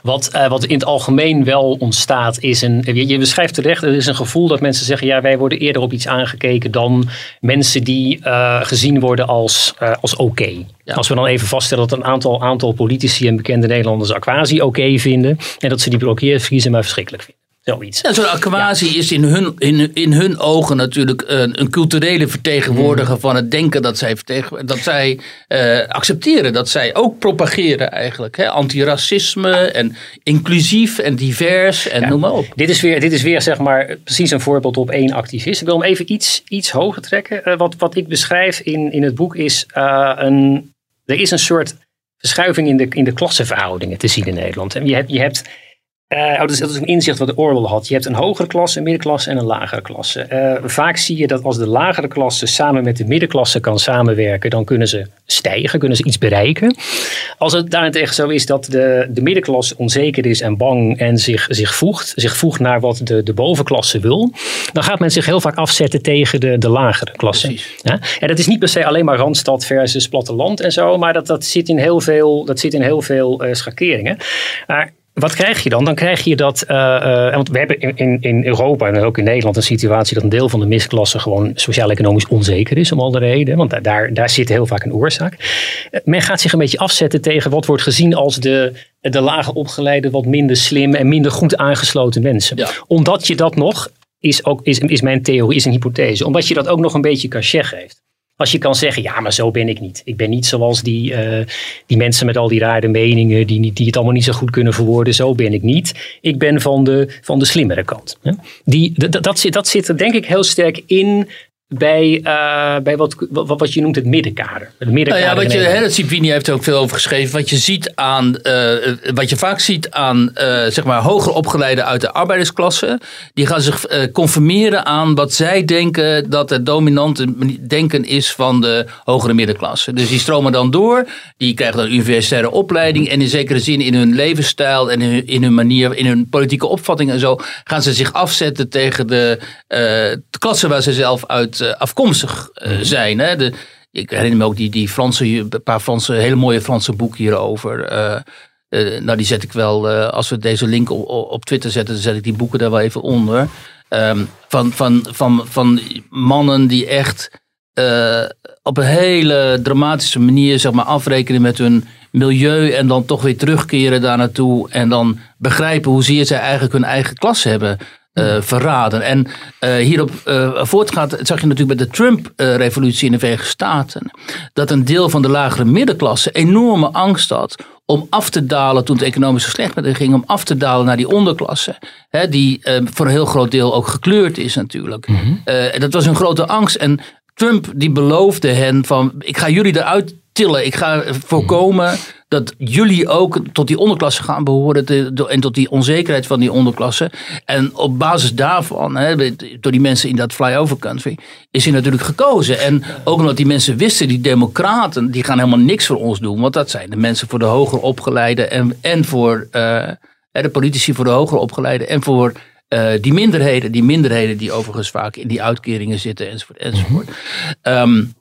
Wat, eh, wat in het algemeen wel ontstaat is een. Je, je beschrijft terecht, er is een gevoel dat mensen zeggen: ja, wij worden eerder op iets aangekeken dan mensen die eh, gezien worden als, eh, als oké. Ja. Als we dan even vaststellen dat een aantal, aantal politici en bekende Nederlanders Aquasi oké vinden. En dat ze die blokkeervriezen maar verschrikkelijk vinden. Zoiets. Ja, Zo'n Aquasi is in hun, in, in hun ogen natuurlijk een, een culturele vertegenwoordiger van het denken dat zij, dat zij eh, accepteren. Dat zij ook propageren eigenlijk. Hè? Antiracisme en inclusief en divers en noem maar op. Dit is, weer, dit is weer zeg maar precies een voorbeeld op één activist. Ik wil hem even iets, iets hoger trekken. Eh, wat, wat ik beschrijf in, in het boek is eh, een. Er is een soort verschuiving in de, in de klassenverhoudingen te zien in Nederland. En je hebt. Je hebt oh, dat, is, dat is een inzicht wat Orwell had. Je hebt een hogere klasse, een middenklasse en een lagere klasse. Eh, vaak zie je dat als de lagere klasse samen met de middenklasse kan samenwerken, dan kunnen ze stijgen, kunnen ze iets bereiken. Als het daarentegen zo is dat de, de middenklasse onzeker is en bang en zich, zich voegt, zich voegt naar wat de, de bovenklasse wil, dan gaat men zich heel vaak afzetten tegen de, de lagere klasse. Ja? En dat is niet per se alleen maar Randstad versus platteland en zo, maar dat, dat zit in heel veel, dat zit in heel veel eh, schakeringen. Maar wat krijg je dan? Dan krijg je dat, eh, eh, want we hebben in, in, in Europa en ook in Nederland een situatie dat een deel van de misklasse gewoon sociaal-economisch onzeker is om al de reden. Want daar- daar, daar zit heel vaak een oorzaak. Eh, Men gaat zich een beetje afzetten tegen wat wordt gezien als de, de lage opgeleide, wat minder slim en minder goed aangesloten mensen. Ja. Omdat je dat nog, is, ook, is, is mijn theorie, is een hypothese, omdat je dat ook nog een beetje cachet geeft. Als je kan zeggen, ja, maar zo ben ik niet. Ik ben niet zoals die, uh, die mensen met al die rare meningen, die, niet, die het allemaal niet zo goed kunnen verwoorden. Zo ben ik niet. Ik ben van de, van de slimmere kant. Die, dat, dat, zit, dat zit er denk ik heel sterk in bij, uh, bij wat, wat, wat, je noemt het middenkader. Het middenkader nou ja, wat je, hè, Cipini heeft er ook veel over geschreven. Wat je, ziet aan, uh, wat je vaak ziet aan uh, zeg maar hoger opgeleiden uit de arbeidersklasse. Die gaan zich conformeren aan wat zij denken dat het dominante denken is van de hogere middenklasse. Dus die stromen dan door. Die krijgen dan een universitaire opleiding. En in zekere zin in hun levensstijl en in hun, in hun manier, in hun politieke opvatting en zo. Gaan ze zich afzetten tegen de, de klasse waar ze zelf uit eh, afkomstig eh, mhm. zijn. Hè? De, ik herinner me ook die, die Franse, een paar Franse, hele mooie Franse boeken hierover. Uh, nou, die zet ik wel, als we deze link op, op Twitter zetten, dan zet ik die boeken daar wel even onder. Um, van, van, van, van mannen die echt op een hele dramatische manier zeg maar, afrekenen met hun milieu en dan toch weer terugkeren daar naartoe en dan begrijpen hoezeer zij eigenlijk hun eigen klasse hebben uh, verraden. En uh, hierop uh, voortgaat, zag je natuurlijk met de Trump-revolutie in de Verenigde Staten, dat een deel van de lagere middenklasse enorme angst had om af te dalen toen het economisch zo slecht met hen ging, om af te dalen naar die onderklasse. Hè, die voor een heel groot deel ook gekleurd is natuurlijk. Mm dat was een grote angst. En Trump die beloofde hen van, ik ga jullie eruit tillen. Ik ga voorkomen dat jullie ook tot die onderklasse gaan behoren en tot die onzekerheid van die onderklasse. En op basis daarvan, hè, door die mensen in dat flyover country, is hij natuurlijk gekozen. En ook omdat die mensen wisten, die democraten, die gaan helemaal niks voor ons doen. Want dat zijn de mensen voor de hoger opgeleide en, en voor uh, de politici voor de hoger opgeleide en voor uh, die minderheden, die minderheden die overigens vaak in die uitkeringen zitten enzovoort. enzovoort. Um,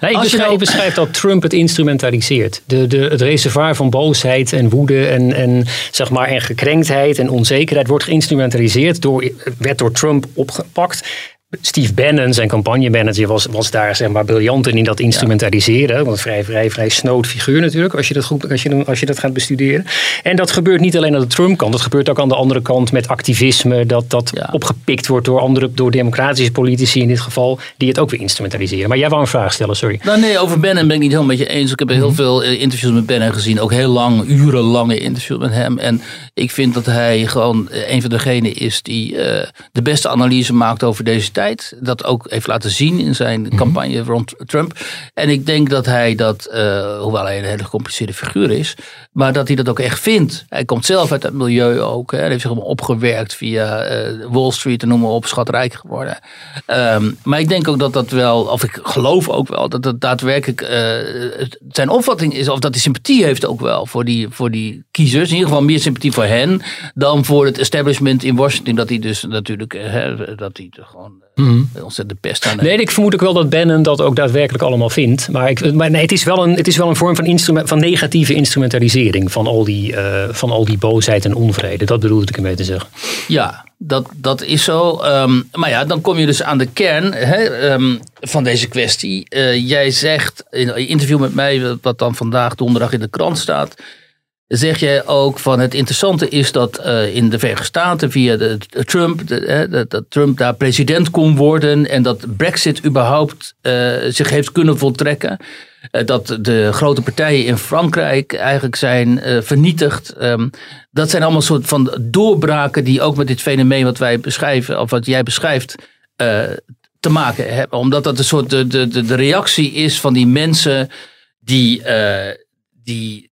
Nee, ik beschrijf, nou... beschrijf, dat Trump het instrumentaliseert. De, de, het reservoir van boosheid en woede en, en, zeg maar, en gekrenktheid en onzekerheid wordt geïnstrumentaliseerd. Door, werd door Trump opgepakt. Steve Bannon, zijn campagnemanager, was, was daar zeg maar briljant in, in dat instrumentaliseren. Want een vrij, vrij, vrij snood figuur natuurlijk, als je, dat goed, als, je, als je dat gaat bestuderen. En dat gebeurt niet alleen aan de Trump-kant, dat gebeurt ook aan de andere kant met activisme, dat dat opgepikt wordt door andere, door democratische politici in dit geval, die het ook weer instrumentaliseren. Maar jij wou een vraag stellen, sorry. Nou nee, over Bannon ben ik niet helemaal met je eens. Ik heb heel mhm. veel eh, interviews met Bannon gezien, ook heel lang, urenlange interviews met hem. En ik vind dat hij gewoon eh, een van degenen is die uh, de beste analyse maakt over deze dat ook heeft laten zien in zijn mhm. campagne rond Trump. En ik denk dat hij dat, uh, hoewel hij een hele gecompliceerde figuur is, maar dat hij dat ook echt vindt. Hij komt zelf uit het milieu ook. Hè. Hij heeft zich opgewerkt via uh, Wall Street en noem maar op, schatrijk geworden. Um, maar ik denk ook dat dat wel, of ik geloof ook wel, dat dat daadwerkelijk uh, zijn opvatting is, of dat hij sympathie heeft ook wel voor die, voor die kiezers. In ieder geval meer sympathie voor hen dan voor het establishment in Washington. Dat hij dus natuurlijk, dat hij gewoon Mm. Ontzettend pest aan. Nee, ik vermoed ook wel dat Bannon dat ook daadwerkelijk allemaal vindt. Maar, ik, maar nee, het, is wel een, het is wel een vorm van, instrument, van negatieve instrumentalisering van al, die, uh, van al die boosheid en onvrede. Dat bedoelde ik ermee te zeggen. Ja, dat, dat is zo. Um, maar ja, dan kom je dus aan de kern hè, um, van deze kwestie. Uh, jij zegt in een interview met mij, wat dan vandaag donderdag in de krant staat zeg jij ook van het interessante is dat uh, in de Verenigde Staten via Trump, dat Trump daar president kon worden en dat Brexit überhaupt uh, zich heeft kunnen voltrekken. Uh, dat de grote partijen in Frankrijk eigenlijk zijn vernietigd. Um, dat zijn allemaal soort van doorbraken die ook met dit fenomeen wat wij beschrijven, of wat jij beschrijft, te maken hebben. Omdat dat een soort de, de, de reactie is van die mensen die, die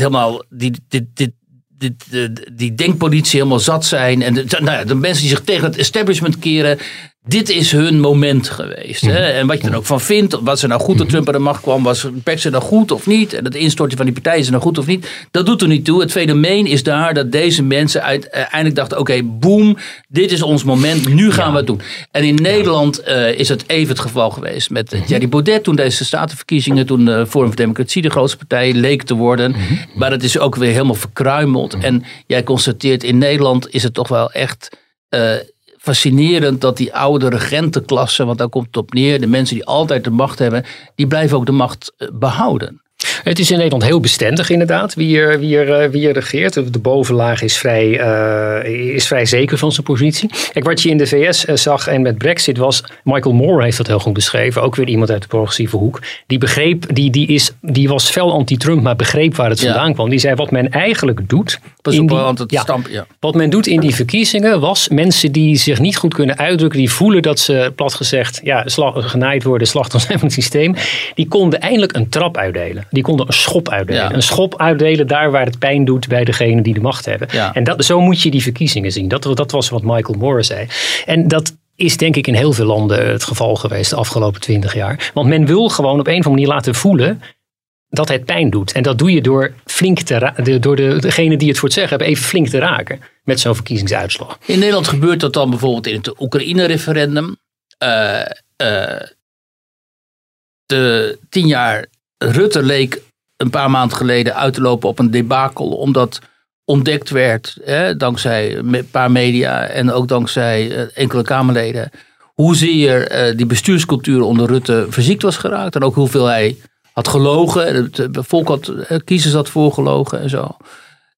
helemaal die, dit, dit, dit, die denkpolitie helemaal zat zijn. En de, nou ja, de mensen die zich tegen het establishment keren, dit is hun moment geweest. Hè? Mhm. En wat je er ook van vindt, was er nou goed dat mhm. Trump aan de macht kwam, was Brexit nou goed of niet? En het instorten van die partijen is nou goed of niet? Dat doet er niet toe. Het fenomeen is daar dat deze mensen uiteindelijk dachten, oké, boom, dit is ons moment, nu gaan we het doen. En in Nederland uh, is het even het geval geweest met uh, Thierry Baudet, toen deze statenverkiezingen, toen de Forum voor Democratie de grootste partij leek te worden. Maar het is ook weer helemaal verkruimeld. En jij constateert, in Nederland is het toch wel echt... Uh, fascinerend dat die oude regentenklasse, want daar komt het op neer, de mensen die altijd de macht hebben, die blijven ook de macht eh, behouden. Het is in Nederland heel bestendig inderdaad, wie er, wie er, eh, wie er regeert. De bovenlaag is vrij, eh, is vrij zeker van zijn positie. Kijk, wat je in de VS eh, zag en met Brexit was, Michael Moore heeft dat heel goed beschreven, ook weer iemand uit de progressieve hoek. Die begreep, die, die, is, die was fel anti-Trump, maar begreep waar het Ja. vandaan kwam. Die zei wat men eigenlijk doet. Pas in op, die- want het ja. stamp, ja. Wat men doet in die verkiezingen was mensen die zich niet goed kunnen uitdrukken, die voelen dat ze plat gezegd ja, slag, genaaid worden, slachtoffers zijn van het systeem, die konden eindelijk een trap uitdelen. Die konden een schop uitdelen. Ja. Een schop uitdelen daar waar het pijn doet bij degene die de macht hebben. Ja. En dat, zo moet je die verkiezingen zien. Dat, dat was wat Michael Moore zei. En dat is denk ik in heel veel landen het geval geweest de afgelopen twintig jaar. Want men wil gewoon op een of andere manier laten voelen dat het pijn doet. En dat doe je door flink te ra- de- door de, degene die het voor het zeggen hebben even flink te raken met zo'n verkiezingsuitslag. In Nederland gebeurt dat dan bijvoorbeeld in het Oekraïne-referendum. Eh, eh, de tien jaar Rutte leek een paar maanden geleden uit te lopen op een debakel. Omdat ontdekt werd, hè, dankzij een paar media en ook dankzij eh, enkele Kamerleden. Hoezeer eh, die bestuurscultuur onder Rutte verziekt was geraakt. En ook hoeveel hij had gelogen. Het eh, volk had, eh, kiezers had voorgelogen en zo.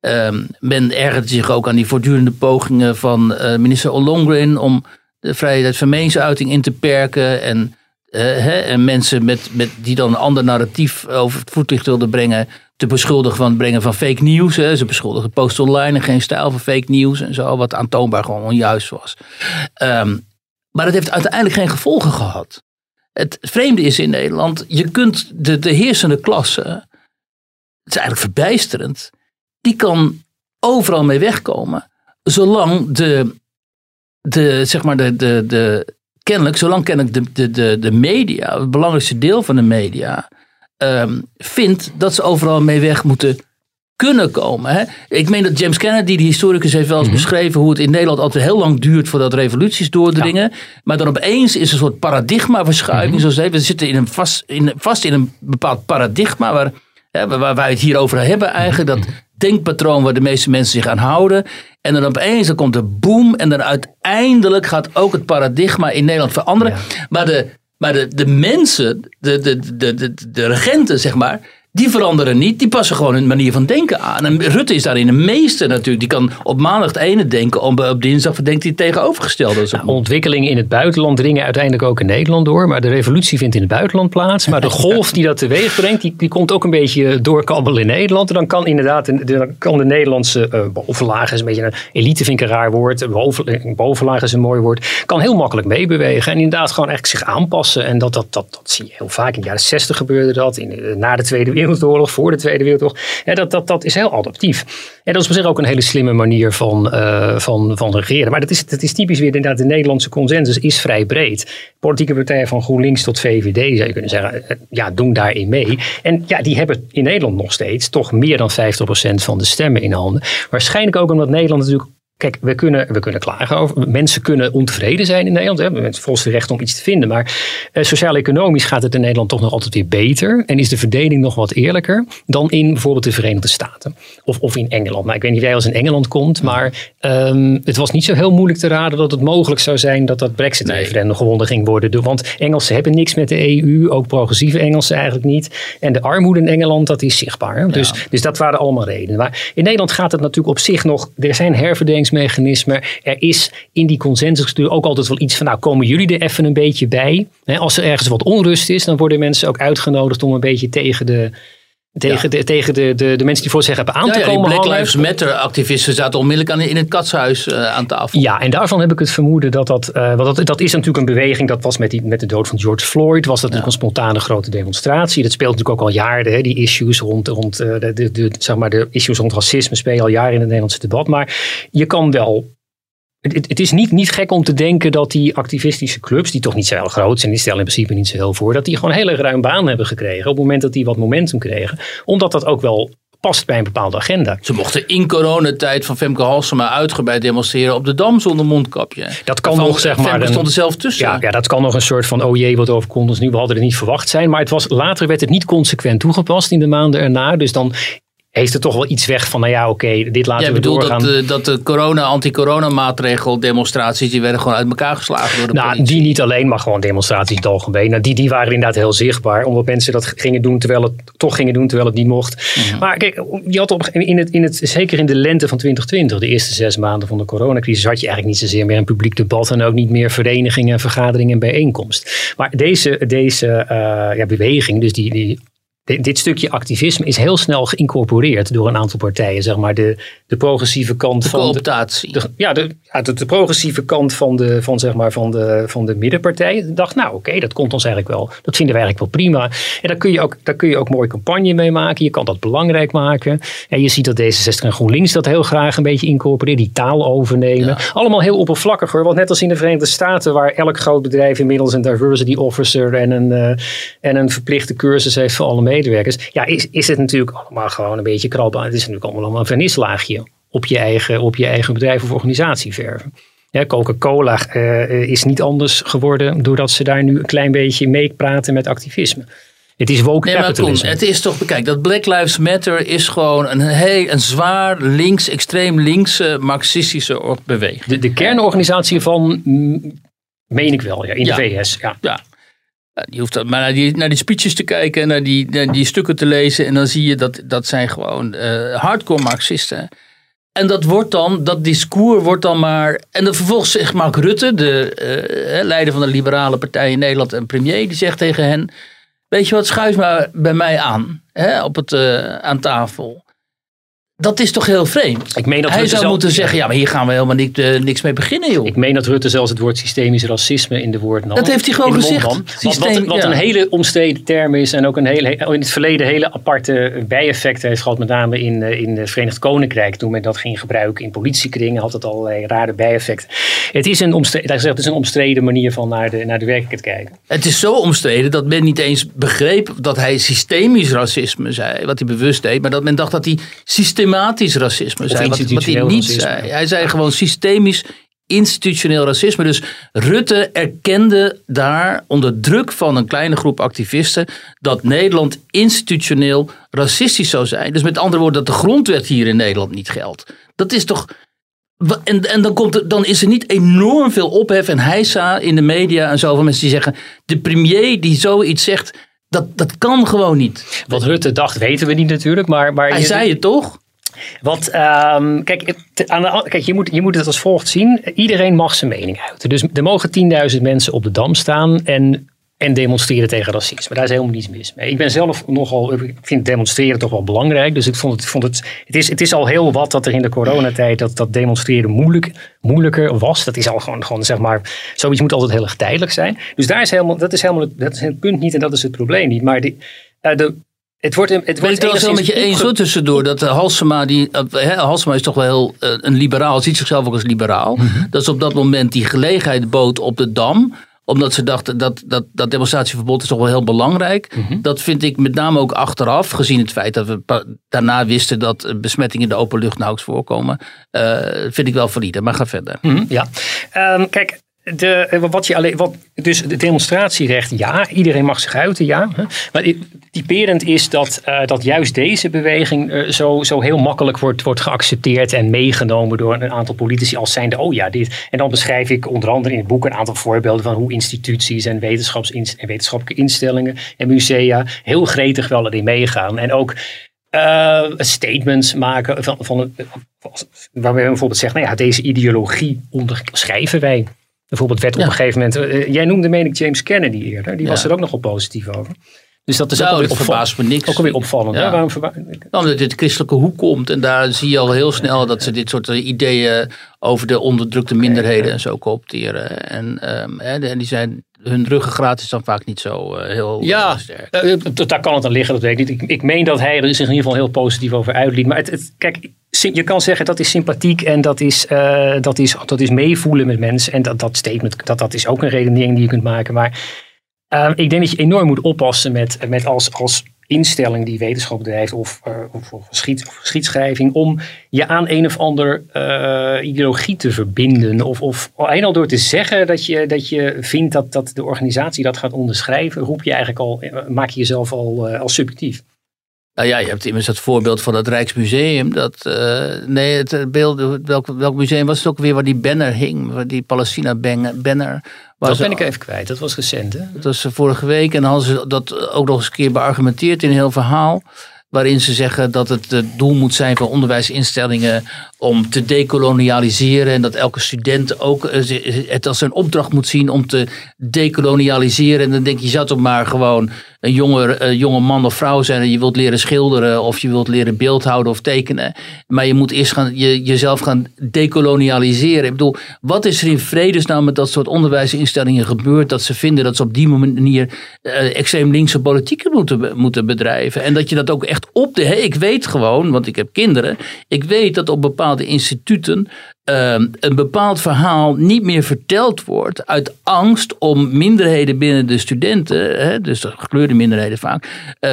Ehm, men ergerde zich ook aan die voortdurende pogingen van eh, minister Ollongren om de vrijheid van meningsuiting in te perken. En, eh, hè, en mensen met, met, die dan een ander narratief over het voetlicht wilden brengen, te beschuldigen van het brengen van fake nieuws. Ze beschuldigen Post Online en geen stijl van fake nieuws en zo, wat aantoonbaar gewoon onjuist was. Ehm, maar dat heeft uiteindelijk geen gevolgen gehad. Het vreemde is in Nederland, je kunt de, de heersende klasse, het is eigenlijk verbijsterend, die kan overal mee wegkomen. Zolang de, de zeg maar de, de, de kennelijk, zolang kennelijk de, de, de, de media, het belangrijkste deel van de media, ehm, vindt dat ze overal mee weg moeten kunnen komen. Hè? Ik meen dat James Kennedy, die historicus, heeft wel eens beschreven hoe het in Nederland altijd heel lang duurt voordat revoluties doordringen. Maar dan opeens is er een soort paradigmaverschuiving. Zoals het heet. we zitten in een vast, in, vast in een bepaald paradigma waar, hè, waar, waar wij het hier over hebben eigenlijk. Dat denkpatroon waar de meeste mensen zich aan houden. En dan opeens dan komt er boom en dan uiteindelijk gaat ook het paradigma in Nederland veranderen. Maar de, maar de, de mensen, de, de, de, de, de regenten zeg maar, die veranderen niet. Die passen gewoon hun manier van denken aan. En Rutte is daarin een meester natuurlijk. Die kan op maandag het ene denken, op, op dinsdag denkt hij het tegenovergestelde. maar. Ontwikkelingen in het buitenland dringen uiteindelijk ook in Nederland door. Maar de revolutie vindt in het buitenland plaats. Maar de golf die dat teweeg brengt, die, die komt ook een beetje doorkabbelen in Nederland. En dan kan inderdaad de, dan kan de Nederlandse eh, bovenlaag, is een beetje een elite vind ik een raar woord. Boven, bovenlaag is een mooi woord. Kan heel makkelijk meebewegen. En inderdaad gewoon echt zich aanpassen. En dat, dat, dat, dat zie je heel vaak. In de jaren 60 gebeurde dat. In, na de Tweede Wereldoorlog, voor de Tweede Wereldoorlog. Dat, dat, dat is heel adaptief. En dat is op zich ook een hele slimme manier van, eh, van, van regeren. Maar dat is, is typisch weer inderdaad. De Nederlandse consensus is vrij breed. Politieke partijen van GroenLinks tot VVD zou je kunnen zeggen. eh, Ja, doen daarin mee. En ja, die hebben in Nederland nog steeds toch meer dan 50% van de stemmen in handen. Waarschijnlijk ook omdat Nederland natuurlijk Kijk, we kunnen, we kunnen klagen over. Mensen kunnen ontevreden zijn in Nederland. Hè. Mensen volgens het recht om iets te vinden. Maar eh, sociaal-economisch gaat het in Nederland toch nog altijd weer beter. En is de verdeling nog wat eerlijker dan in bijvoorbeeld de Verenigde Staten. Of, of in Engeland. Maar ik weet niet of jij als in Engeland komt. Maar ehm, het was niet zo heel moeilijk te raden dat het mogelijk zou zijn dat dat Brexit-referendum gewonnen ging worden. De- Want Engelsen hebben niks met de EU. Ook progressieve Engelsen eigenlijk niet. En de armoede in Engeland, dat is zichtbaar. hè. Dus, dus dat waren allemaal redenen. Maar in Nederland gaat het natuurlijk op zich nog. Er zijn herverdelingsmechanismen. Er is in die consensusstructuur ook altijd wel iets van. Nou, komen jullie er even een beetje bij? Als er ergens wat onrust is, dan worden mensen ook uitgenodigd om een beetje tegen de. Tegen, de, tegen de, de, de mensen die voor zich hebben aan Ja, te ja, die komen Black hangen. Lives Matter activisten zaten onmiddellijk aan, in het katshuis eh, aan tafel. Ja, en daarvan heb ik het vermoeden dat dat, eh, want dat, dat is natuurlijk een beweging. Dat was met, die, met de dood van George Floyd, was dat natuurlijk een spontane grote demonstratie. Dat speelt natuurlijk ook al jaren, hè, die issues rond, rond eh, de, de, de, zeg maar de issues rond racisme spelen al jaren in het Nederlandse debat. Maar je kan wel. Het, het- is niet, niet gek om te denken dat die activistische clubs, die toch niet zo heel groot zijn, die stellen in principe niet zo heel voor, dat die gewoon heel erg ruim baan hebben gekregen op het moment dat die wat momentum kregen. Omdat dat ook wel past bij een bepaalde agenda. Ze mochten in coronatijd van Femke Halsema uitgebreid demonstreren op de Dam zonder mondkapje. Dat kan nog, zeg maar, Femke stond er zelf tussen. Ja, ja, dat kan nog een soort van, oh jee, wat overkomt ons nu. We hadden het niet verwacht zijn. Maar het was, later werd het niet consequent toegepast in de maanden erna. Dus dan heeft er toch wel iets weg van, nou ja, oké, dit laten Jij we bedoelt doorgaan. dat, de- dat de corona, anti-corona maatregel demonstraties, die werden gewoon uit elkaar geslagen door de Nou, politie. die niet alleen, maar gewoon demonstraties in het algemeen. Nou, die, die waren inderdaad heel zichtbaar. Omdat mensen dat gingen doen terwijl het toch gingen doen terwijl het niet mocht. Mhm. Maar kijk, je had op, in het, in het, zeker in de lente van 2020, de eerste zes maanden van de coronacrisis, had je eigenlijk niet zozeer meer een publiek debat en ook niet meer verenigingen, vergaderingen en bijeenkomst. Maar deze, deze eh, ja, beweging, dus die, die di- dit stukje activisme is heel snel geïncorporeerd door een aantal partijen. Zeg maar de, de progressieve kant de van. Cooptatie. de- ja, de, ja de, de progressieve kant van de, van, zeg maar, van de, van de middenpartij dacht, nou oké, dat komt ons eigenlijk wel. Dat vinden we eigenlijk wel prima. En daar kun, je ook, daar kun je ook mooi campagne mee maken. Je kan dat belangrijk maken. En je ziet dat D66 en GroenLinks dat heel graag een beetje incorporeren. Die taal overnemen. Allemaal heel oppervlakkig hoor. Want net als in de Verenigde Staten, waar elk groot bedrijf inmiddels een diversity officer en een, eh, en een verplichte cursus heeft voor alle medewerkers. Ja, is, is het natuurlijk allemaal gewoon een beetje krabben. Het is natuurlijk allemaal, een vernislaagje op je eigen, op je eigen bedrijf of organisatie verven. Ja, Coca-Cola eh, is niet anders geworden doordat ze daar nu een klein beetje mee praten met activisme. Het is woke Nee, capitalism. het is toch, kijk, dat Black Lives Matter is gewoon een, heel, een zwaar links, extreem linkse marxistische beweging. de, de kernorganisatie van, mm, meen ik wel, ja, in Ja. de VS. Ja. Ja. Je hoeft maar naar die, speeches te kijken en naar die, die stukken te lezen. En dan zie je dat dat zijn gewoon eh, hardcore Marxisten. En dat wordt dan, dat discours wordt dan maar. En dan vervolgens zegt Mark Rutte, de eh, leider van de liberale partij in Nederland en premier, die zegt tegen hen: Weet je wat, schuif maar bij mij aan, hè, op het, eh, aan tafel. Dat is toch heel vreemd? Ik meen dat Hij Rutte zou zelf- moeten zeggen: Ja, maar hier gaan we helemaal niet, eh, niks mee beginnen, joh. Ik meen dat Rutte zelfs het woord systemisch racisme in de woord nam. Dat heeft hij gewoon gezegd. Wat- Systeem- wat wat ja. een hele omstreden term is en ook een hele, in het verleden hele aparte bijeffecten heeft gehad. Met name in, eh, in het Verenigd Koninkrijk. Toen men dat ging gebruiken in politiekringen had het allerlei rare bijeffecten. Het is een omstreden, is het is een omstreden manier van naar de, naar de werkelijkheid kijken. Het is zo omstreden dat men niet eens begreep dat hij systemisch racisme zei, wat hij bewust deed, maar dat men dacht dat hij systematisch racisme zei, wat, wat hij niet racisme. zei. Hij zei gewoon systemisch institutioneel racisme. Dus Rutte erkende daar onder druk van een kleine groep activisten dat Nederland institutioneel racistisch zou zijn. Dus met andere woorden dat de grondwet hier in Nederland niet geldt. Dat is toch En, en dan, komt er, dan is er niet enorm veel ophef en heisa in de media en zo van mensen die zeggen: de premier die zoiets zegt, dat, dat kan gewoon niet. Wat Rutte dacht weten we niet natuurlijk. Maar, maar Hij je- zei het toch? Ehm, kijk, aan kijk je, moet, je moet het als volgt zien. Iedereen mag zijn mening uiten. Dus er mogen 10.000 mensen op de dam staan en, en demonstreren tegen racisme. Daar is helemaal niets mis mee. Ik ben zelf nogal, ik vind demonstreren toch wel belangrijk. Dus ik vond het, vond het, het, is, het is al heel wat dat er in de coronatijd dat, dat demonstreren moeilijk, moeilijker was. Dat is al gewoon, gewoon, zeg maar, zoiets moet altijd heel erg tijdelijk zijn. Dus daar is helemaal, dat is helemaal dat is het punt niet en dat is het probleem niet. Maar die, eh, de, het wordt, het Ben wordt ik het wel met je eens hoor, tussendoor. Dat uh, Halsema, die, uh, hè, Halsema is toch wel heel, uh, een liberaal, ziet zichzelf ook als liberaal. Mhm. Dat ze op dat moment die gelegenheid bood op de Dam omdat ze dachten dat dat, dat demonstratieverbod is toch wel heel belangrijk. Mhm. Dat vind ik met name ook achteraf, gezien het feit dat we daarna wisten dat eh, besmettingen in de open lucht nauwelijks voorkomen. eh, vind ik wel valide, maar ga verder. Mhm, ja. Ehm, kijk, de, dus het demonstratierecht, ja, iedereen mag zich uiten, ja. Maar typerend is dat, eh, dat juist deze beweging eh, zo, zo heel makkelijk wordt, wordt geaccepteerd en meegenomen door een aantal politici als zijnde, oh ja, dit. En dan beschrijf ik onder andere in het boek een aantal voorbeelden van hoe instituties en, wetenschaps- en wetenschappelijke instellingen en musea heel gretig wel erin meegaan. En ook eh, statements maken van, van waarbij we bijvoorbeeld zeggen, nou ja, deze ideologie onderschrijven wij. Bijvoorbeeld werd op Ja. een gegeven moment, eh, jij noemde meen ik James Kennedy eerder, die was er ook nogal positief over. Dus dat is Nou, ook verbaast me niks. ook alweer opvallend. Ja. Hè? Waarom verba- Dan dat dit christelijke hoek komt. En daar zie je al heel snel dat ze dit soort ideeën over de onderdrukte minderheden en zo coopteren. En, ehm, hè, en die zijn, hun ruggengraat is dan vaak niet zo eh, heel Ja, eh, sterk. eh, dat- daar kan het aan liggen, dat weet ik niet. Ik, ik meen dat hij er zich in ieder geval heel positief over uitliet. Maar het, het, kijk, je kan zeggen dat is sympathiek en dat is, dat is, dat is meevoelen met mensen. En dat, dat statement, dat, dat is ook een redenering die je kunt maken. Maar eh, ik denk dat je enorm moet oppassen met, met als, als instelling die wetenschap bedrijft of, eh, of, geschied, of geschiedschrijving om je aan een of ander eh, ideologie te verbinden. Of, of alleen al door te zeggen dat je, dat je vindt dat, dat de organisatie dat gaat onderschrijven, roep je eigenlijk al, eh, maak je jezelf al, al subjectief. Nou ja, je hebt immers dat voorbeeld van het Rijksmuseum. Dat, uh, nee, het beeld, welk, welk museum was het ook weer waar die banner hing? Waar die Palestina-banner. Dat ben ik even kwijt, dat was recent hè? Dat was vorige week en dan hadden ze dat ook nog eens een keer beargumenteerd in een heel verhaal waarin ze zeggen dat het het doel moet zijn van onderwijsinstellingen om te dekolonialiseren en dat elke student ook eh, het als een opdracht moet zien om te dekolonialiseren. En dan denk je, je zou toch maar gewoon een jonge, een jonge man of vrouw zijn en je wilt leren schilderen of je wilt leren beeldhouden of tekenen. Maar je moet eerst gaan, je, jezelf gaan dekolonialiseren. Ik bedoel, wat is er in vredesnaam met dat soort onderwijsinstellingen gebeurd dat ze vinden dat ze op die manier uh, extreem linkse politiek moeten, moeten bedrijven? En dat je dat ook echt op de. ik weet gewoon, want ik heb kinderen, ik weet dat op bepaalde instituten Ehm, een bepaald verhaal niet meer verteld wordt uit angst om minderheden binnen de studenten, hè, dus de gekleurde minderheden vaak, uh,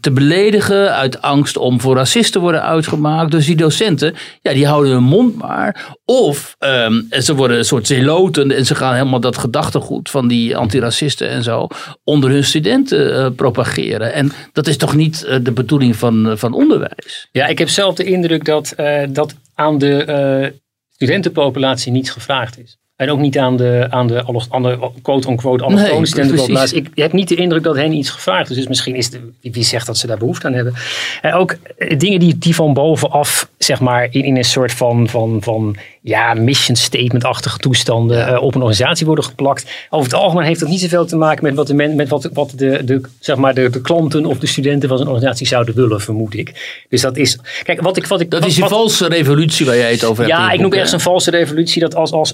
te beledigen, uit angst om voor racisten te worden uitgemaakt. Dus die docenten, ja, die houden hun mond maar. Of um, ze worden een soort zeloten en ze gaan helemaal dat gedachtegoed van die antiracisten en zo onder hun studenten uh, propageren. En dat is toch niet uh, de bedoeling van, van onderwijs? Ja, ik heb zelf de indruk dat, dat aan de studentenpopulatie niets gevraagd is. En ook niet aan de, aan de, aan de quote-unquote allochtone. Ik heb niet de indruk dat hen iets gevraagd is. Dus misschien is de, wie zegt dat ze daar behoefte aan hebben. En ook eh, dingen die, die van bovenaf, zeg maar, in, in een soort van, van, van ja, mission statement-achtige toestanden eh, op een organisatie worden geplakt. Over het algemeen heeft dat niet zoveel te maken met wat de, men, met wat, wat de, de, zeg maar de, de klanten of de studenten van zo'n organisatie zouden willen, vermoed ik. Dus dat is. Kijk, wat ik. Wat ik dat is een valse revolutie waar jij het over hebt. Ja, ik noem ergens een valse revolutie dat als, als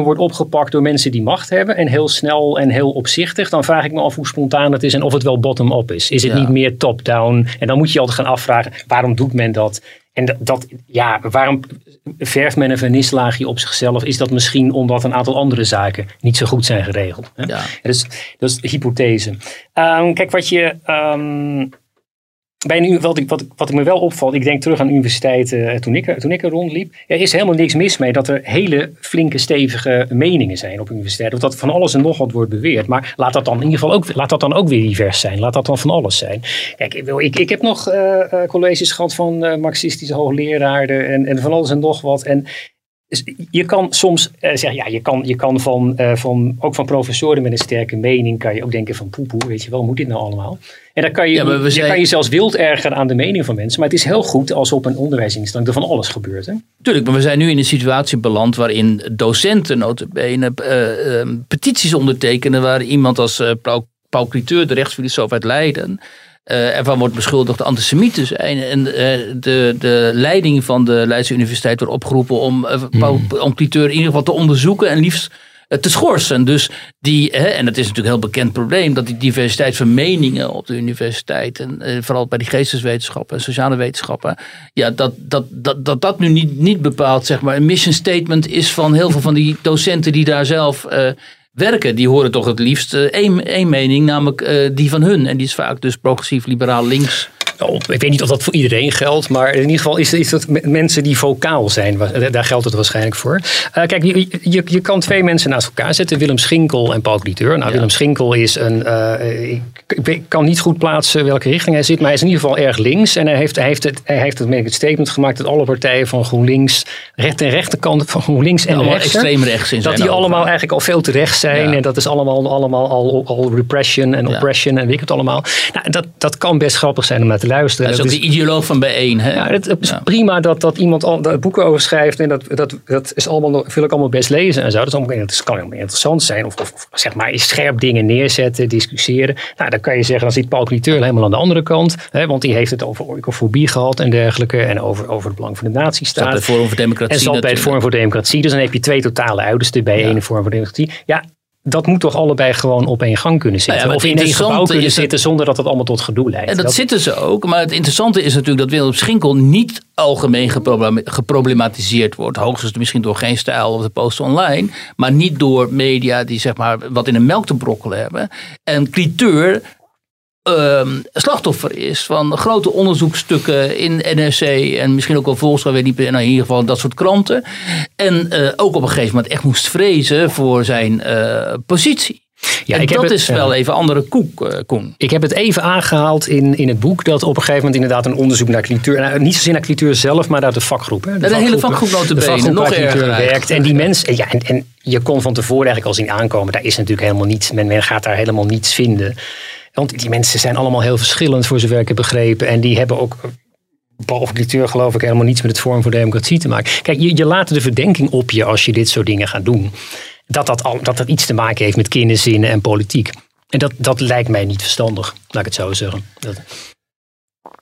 wordt opgepakt door mensen die macht hebben en heel snel en heel opzichtig, dan vraag ik me af hoe spontaan het is en of het wel bottom-up is. Is het niet meer top-down? En dan moet je altijd gaan afvragen, waarom doet men dat? En dat, dat, ja, waarom verft men een vernislaagje op zichzelf? Is dat misschien omdat een aantal andere zaken niet zo goed zijn geregeld? Hè? Ja. Dus, dat is de hypothese. Um, kijk, wat je. Um, bij een, wat, ik, wat, wat ik me wel opvalt, ik denk terug aan universiteiten toen, ik, toen ik er rondliep. Er is helemaal niks mis mee dat er hele flinke, stevige meningen zijn op universiteiten. Of dat van alles en nog wat wordt beweerd. Maar laat dat dan in ieder geval ook, laat dat dan ook weer divers zijn. Laat dat dan van alles zijn. Kijk, ik, ik, ik heb nog uh, colleges gehad van marxistische hoogleraren en, en van alles en nog wat. En je kan soms uh, zeggen, ja, je kan, je kan van, uh, van, ook van professoren met een sterke mening, kan je ook denken van poepoe, weet je wel, moet dit nou allemaal? En dan kan je, ja, je, kan je zelfs wild ergeren aan de mening van mensen. Maar het is heel goed als op een onderwijsinstelling er van alles gebeurt. Hè? Tuurlijk, maar we zijn nu in een situatie beland waarin docenten notabene uh, petities ondertekenen waar iemand als Paul, Paul Cliteur, de rechtsfilosoof uit Leiden, uh, ervan wordt beschuldigd antisemiet te zijn. En uh, de, de leiding van de Leidse Universiteit wordt opgeroepen om uh, om Cliteur in ieder geval te onderzoeken en liefst te schorsen. Dus die, hè, en het is natuurlijk een heel bekend probleem, dat die diversiteit van meningen op de universiteit, en vooral bij die geesteswetenschappen en sociale wetenschappen, ja, dat dat, dat, dat, dat nu niet, niet bepaalt, zeg maar, een mission statement is van heel veel van die docenten die daar zelf werken, die horen toch het liefst uh, één, één mening, namelijk uh, die van hun. En die is vaak dus progressief, liberaal, links. Ik weet niet of dat voor iedereen geldt, maar in ieder geval is, is dat mensen die vocaal zijn. Daar geldt het waarschijnlijk voor. Uh, kijk, je, je, je, kan twee mensen naast elkaar zetten: Willem Schinkel en Paul Cliteur. Nou, Willem Schinkel is een. Uh, ik, ik, kan niet goed plaatsen welke richting hij zit, maar hij is in ieder geval erg links. En hij heeft, hij heeft, het, hij heeft het, het statement gemaakt dat alle partijen van GroenLinks, recht en rechterkant van GroenLinks en ja, rechts, extreem rechts in dat die allemaal eigenlijk al veel te rechts zijn. Ja. En dat is allemaal, allemaal al, al repression en oppression en weet ik het allemaal. Nou, dat, dat kan best grappig zijn om naar te luisteren. Dat is ook de ideoloog van bijeen. Hè? Ja, het, is prima dat, dat iemand al dat boeken over schrijft. En dat, dat, dat is allemaal, wil ik allemaal best lezen en zo. Dat, is allemaal, dat kan helemaal interessant zijn. Of, of, zeg maar scherp dingen neerzetten, discussiëren. Nou, dan kan je zeggen, dan zit Paul Cliteur helemaal aan de andere kant. Hè, want die heeft het over oikofobie gehad en dergelijke. En over, over het belang van de nazistaat. Bij het Forum voor Democratie. En zat bij het Forum voor Democratie. Dus dan heb je twee totale uitersten bij ja. één Forum voor Democratie. Ja, dat moet toch allebei gewoon op één gang kunnen zitten. Nou ja, of in één gebouw kunnen zitten zonder dat het allemaal tot gedoe leidt. En dat, zitten ze ook. Maar het interessante is natuurlijk dat Willem Schinkel niet algemeen geproblematiseerd wordt. Hoogstens misschien door geen stijl of de post online. Maar niet door media die zeg maar wat in een melk te brokkelen hebben. En Cliteur uh, slachtoffer is van grote onderzoekstukken in NRC en misschien ook wel Volkskrant, weet niet, nou in ieder geval dat soort kranten. En uh, ook op een gegeven moment echt moest vrezen voor zijn uh, positie. Ja, en ik dat het, is wel even andere koek, eh, Koen. Ik heb het even aangehaald in, in het boek dat op een gegeven moment inderdaad een onderzoek naar clituur, nou, niet zozeer naar clituur zelf, maar naar de vakgroep. Hè. de hele vakgroep de vakgroep nog erger werkt. En die mensen, ja, en, en je kon van tevoren eigenlijk al zien aankomen, daar is natuurlijk helemaal niets, men, men gaat daar helemaal niets vinden. Want die mensen zijn allemaal heel verschillend voor zover ik heb begrepen. En die hebben ook, behalve clituur geloof ik, helemaal niets met het vorm voor democratie te maken. Kijk, je, je laat de verdenking op je als je dit soort dingen gaat doen. Dat dat, al, dat dat iets te maken heeft met kinderzinnen en politiek. En dat, dat lijkt mij niet verstandig, laat ik het zo zeggen. Dat,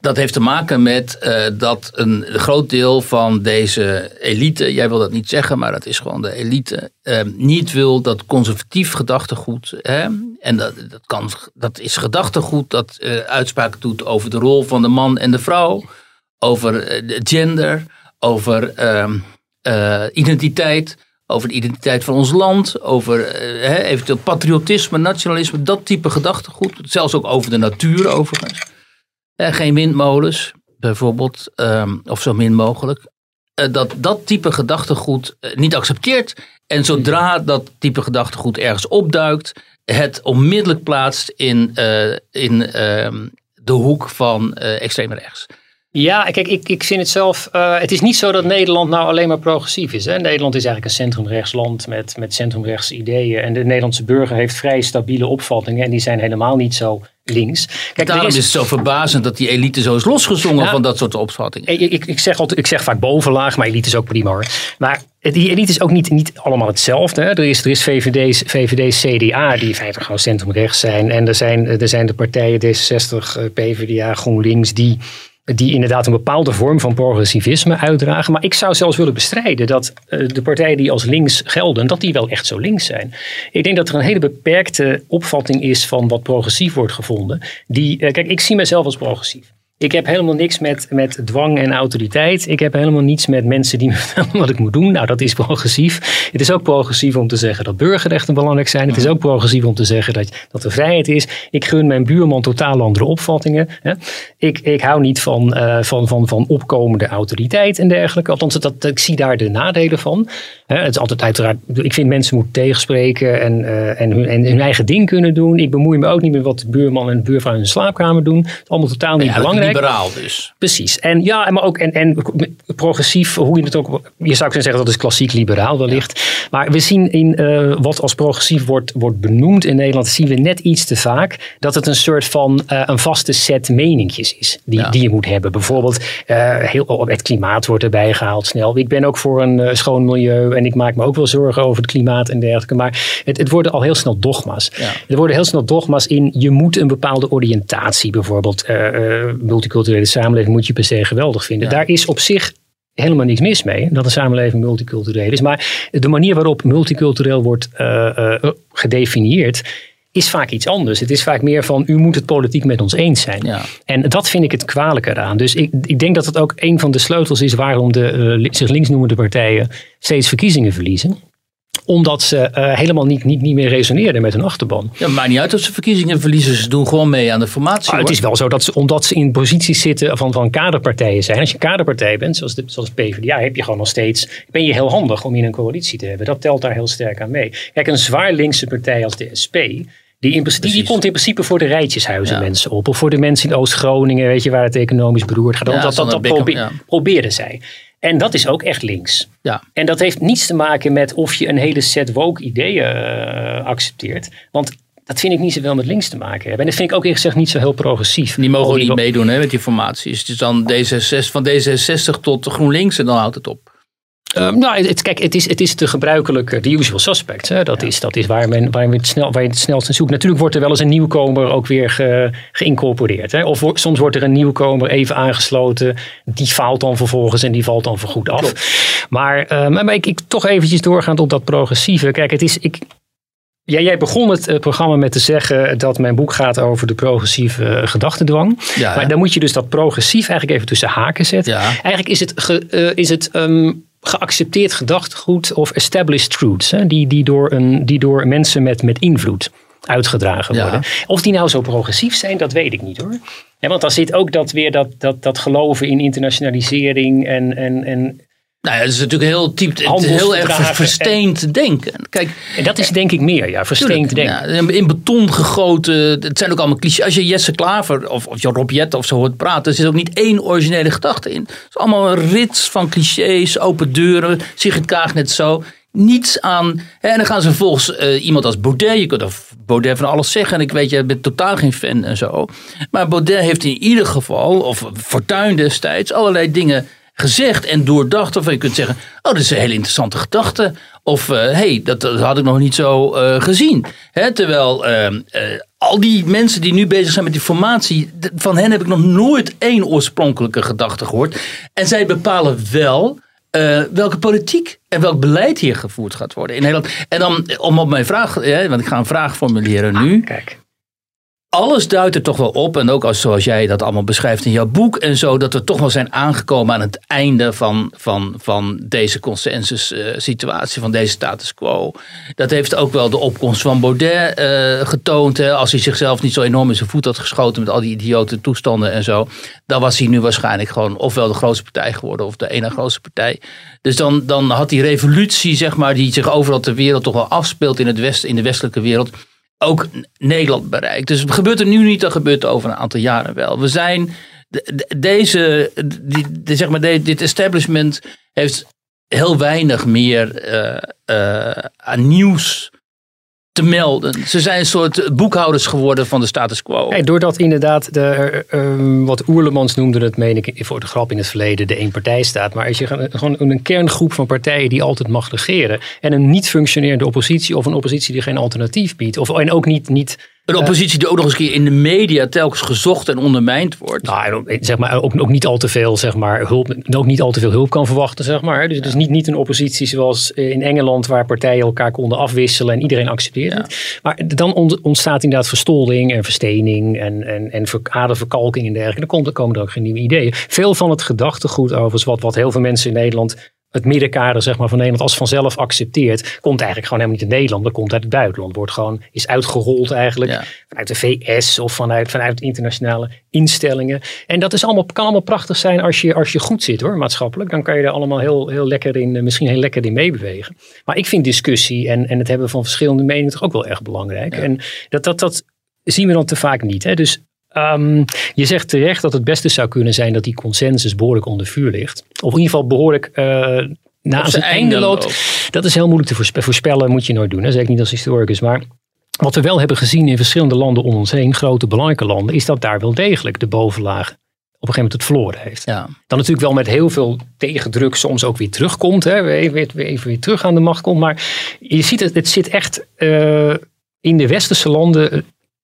Dat heeft te maken met eh, dat een groot deel van deze elite, jij wil dat niet zeggen, maar dat is gewoon de elite, eh, niet wil dat conservatief gedachtegoed, hè, en dat, dat, kan, dat is gedachtegoed dat eh, uitspraken doet over de rol van de man en de vrouw, over eh, de gender, over ehm, eh, identiteit, over de identiteit van ons land, over eventueel patriotisme, nationalisme, dat type gedachtegoed, zelfs ook over de natuur overigens. Eh, geen windmolens, bijvoorbeeld, ehm, of zo min mogelijk. Eh, dat dat type gedachtegoed eh, niet accepteert. En zodra dat type gedachtegoed ergens opduikt, het onmiddellijk plaatst in, in ehm, de hoek van extreem rechts. Ja, kijk, ik, ik vind het zelf. eh, het is niet zo dat Nederland nou alleen maar progressief is. Hè? Nederland is eigenlijk een centrumrechtsland met, met centrumrechtse ideeën. En de Nederlandse burger heeft vrij stabiele opvattingen. En die zijn helemaal niet zo links. Kijk, Daarom is het zo verbazend dat die elite zo is losgezongen van dat soort opvattingen. Ik, ik, ik, zeg altijd, ik zeg vaak bovenlaag, maar elite is ook prima hoor. Maar die elite is ook niet, niet allemaal hetzelfde. Hè. Er is, er is VVD, VVD, CDA die in feite gewoon centrumrechts zijn. En er zijn, er zijn de partijen D66, eh, PvdA, GroenLinks die, die inderdaad een bepaalde vorm van progressivisme uitdragen. Maar ik zou zelfs willen bestrijden dat eh, de partijen die als links gelden, dat die wel echt zo links zijn. Ik denk dat er een hele beperkte opvatting is van wat progressief wordt gevonden. Die, eh, kijk, ik zie mezelf als progressief. Ik heb helemaal niks met, met dwang en autoriteit. Ik heb helemaal niets met mensen die me vertellen wat ik moet doen. Nou, dat is progressief. Het is ook progressief om te zeggen dat burgerrechten belangrijk zijn. Het is ook progressief om te zeggen dat, dat er vrijheid is. Ik gun mijn buurman totaal andere opvattingen. Hè. Ik, ik hou niet van, eh, van, van, van opkomende autoriteit en dergelijke. Althans, dat, ik zie daar de nadelen van. Hè, het is altijd uiteraard, ik vind mensen moeten tegenspreken en, eh, en, hun, en hun eigen ding kunnen doen. Ik bemoei me ook niet met wat de buurman en de buurvrouw in hun slaapkamer doen. Het is allemaal totaal niet Ja, belangrijk. Liberaal dus. Precies. En ja, maar ook en, en progressief, hoe je het ook. Je zou kunnen zeggen dat is klassiek liberaal wellicht. Maar we zien in eh, wat als progressief wordt, wordt benoemd in Nederland, zien we net iets te vaak dat het een soort van eh, een vaste set meningjes is die, Ja. die je moet hebben. Bijvoorbeeld, eh, heel, oh, het klimaat wordt erbij gehaald snel. Ik ben ook voor een schoon milieu en ik maak me ook wel zorgen over het klimaat en dergelijke. Maar het, het worden al heel snel dogma's. Ja. Er worden heel snel dogma's in. Je moet een bepaalde oriëntatie, bijvoorbeeld multiculturele samenleving, moet je per se geweldig vinden. Ja. Daar is op zich helemaal niks mis mee dat een samenleving multicultureel is. Maar de manier waarop multicultureel wordt eh, eh, gedefinieerd. Is vaak iets anders. Het is vaak meer van u moet het politiek met ons eens zijn. Ja. En dat vind ik het kwalijke eraan. Dus ik, ik denk dat het ook een van de sleutels is waarom de eh, zich links noemende partijen steeds verkiezingen verliezen. Omdat ze eh, helemaal niet, niet, niet meer resoneren met hun achterban. Ja, maakt niet uit of ze verkiezingen verliezen. Ze doen gewoon mee aan de formatie. Ah, het is wel zo dat ze, omdat ze in posities zitten van, van kaderpartijen zijn. Als je kaderpartij bent, zoals de, zoals PvdA, heb je gewoon nog steeds. Ben je heel handig om in een coalitie te hebben. Dat telt daar heel sterk aan mee. Kijk, een zwaar linkse partij als de SP. Die, in, die, die komt in principe voor de rijtjeshuizen Ja. mensen op. Of voor de mensen in Oost-Groningen, weet je, waar het economisch beroerd gaat. Ja, dat, dat, dat, ja. proberen zij. En dat is ook echt links. Ja. En dat heeft niets te maken met of je een hele set woke ideeën eh, accepteert. Want dat vind ik niet zoveel met links te maken hebben. En dat vind ik ook eerlijk gezegd niet zo heel progressief. Die mogen ook niet meedoen hè, met die formaties. Het is dan D66, van D66 tot GroenLinks en dan houdt het op. Ehm, nou, het, kijk, het is, het is de gebruikelijke, de usual suspects. Hè. Dat, is, dat is waar, men, waar, je het snel, waar je het snelst in zoekt. Natuurlijk wordt er wel eens een nieuwkomer ook weer ge, geïncorporeerd. Hè. Of soms wordt er een nieuwkomer even aangesloten. Die faalt dan vervolgens en die valt dan voorgoed af. Maar, ehm, maar ik, ik toch eventjes doorgaand op dat progressieve. Kijk, het is... Ik, ja, jij begon het eh, programma met te zeggen dat mijn boek gaat over de progressieve eh, gedachtendwang. Ja, maar dan moet je dus dat progressief eigenlijk even tussen haken zetten. Ja. Eigenlijk is het, ge- eh, is het ehm, geaccepteerd gedachtegoed of established truths. Hè, die, die, door een, die door mensen met, met invloed uitgedragen Ja. worden. Of die nou zo progressief zijn, dat weet ik niet hoor. Ja, want dan zit ook dat weer dat, dat, dat geloven in internationalisering en, en, en Nou ja, het is natuurlijk heel typ, het is heel erg versteend denken. Kijk, En dat is denk ik meer, ja, versteend Tuurlijk, denken. Ja, in beton gegoten. Het zijn ook allemaal clichés. Als je Jesse Klaver of, of Jan Rob of zo hoort praten, er zit ook niet één originele gedachte in. Het is allemaal een rits van clichés, open deuren. Sigrid Kaag net zo. Niets aan. Hè, en dan gaan ze vervolgens eh, iemand als Baudet. Je kunt of Baudet van alles zeggen. En ik weet, je bent totaal geen fan en zo. Maar Baudet heeft in ieder geval, of Fortuyn destijds, allerlei dingen gezegd en doordacht. Of je kunt zeggen, oh, dat is een hele interessante gedachte. Of, hé, hey, dat, had ik nog niet zo eh, gezien. Hè, terwijl ehm, eh, al die mensen die nu bezig zijn met die formatie, van hen heb ik nog nooit één oorspronkelijke gedachte gehoord. En zij bepalen wel eh, welke politiek en welk beleid hier gevoerd gaat worden in Nederland. En dan om op mijn vraag, want ik ga een vraag formuleren nu Kijk, alles duidt er toch wel op, en ook als, zoals jij dat allemaal beschrijft in jouw boek en zo, dat we toch wel zijn aangekomen aan het einde van, van, van deze consensus-situatie, van deze status quo. Dat heeft ook wel de opkomst van Baudet eh, getoond. Hè, als hij zichzelf niet zo enorm in zijn voet had geschoten met al die idiote toestanden en zo, dan was hij nu waarschijnlijk gewoon ofwel de grootste partij geworden of de ene grootste partij. Dus dan, dan had die revolutie, zeg maar, die zich overal ter wereld toch wel afspeelt in, het west, in de westelijke wereld, ook Nederland bereikt. Dus gebeurt er nu niet, dan gebeurt het over een aantal jaren wel. We zijn, de- de- deze, die, zeg maar, dit establishment heeft heel weinig meer eh, eh, aan nieuws te melden. Ze zijn een soort boekhouders geworden van de status quo. Kijk, doordat inderdaad, de, eh, eh, wat Oerlemans noemde het, meen ik voor de grap in het verleden, de eenpartijstaat. Maar als je gewoon een kerngroep van partijen die altijd mag regeren. En een niet functionerende oppositie of een oppositie die geen alternatief biedt. Of, en ook niet, niet een oppositie die ook nog eens een keer in de media telkens gezocht en ondermijnd wordt. Nou, en zeg maar, ook, ook niet al te veel, zeg maar, hulp, ook niet al te veel hulp kan verwachten, zeg maar. Dus het is niet, niet een oppositie zoals in Engeland, waar partijen elkaar konden afwisselen en iedereen accepteert het. Maar dan ont- ontstaat inderdaad verstolding en verstening en, en, en ver- aderverkalking en dergelijke. Dan komen er ook geen nieuwe ideeën. Veel van het gedachtegoed overigens, wat, wat heel veel mensen in Nederland het middenkader zeg maar, van Nederland als vanzelf accepteert, komt eigenlijk gewoon helemaal niet in Nederland, dat komt uit het buitenland. Wordt gewoon, is uitgerold eigenlijk Ja. vanuit de VS of vanuit, vanuit internationale instellingen. En dat is allemaal, kan allemaal prachtig zijn als je, als je goed zit hoor, maatschappelijk. Dan kan je er allemaal heel, heel lekker in, eh, misschien heel lekker in meebewegen. Maar ik vind discussie en, en het hebben van verschillende meningen toch ook wel erg belangrijk. En dat, dat, dat zien we dan te vaak niet. Hè? Dus ehm, je zegt terecht dat het beste zou kunnen zijn dat die consensus behoorlijk onder vuur ligt. Of in ieder geval behoorlijk eh na zijn einde loopt. Dat is heel moeilijk te voorspe- voorspellen, moet je nooit doen. Hè? Zeker niet als historicus. Maar wat we wel hebben gezien in verschillende landen om ons heen, grote belangrijke landen, is dat daar wel degelijk de bovenlaag op een gegeven moment het verloren heeft. Ja. Dan natuurlijk wel met heel veel tegendruk soms ook weer terugkomt. Hè? Weer, weer even weer terug aan de macht komt. Maar je ziet het, het zit echt eh, in de westerse landen eh,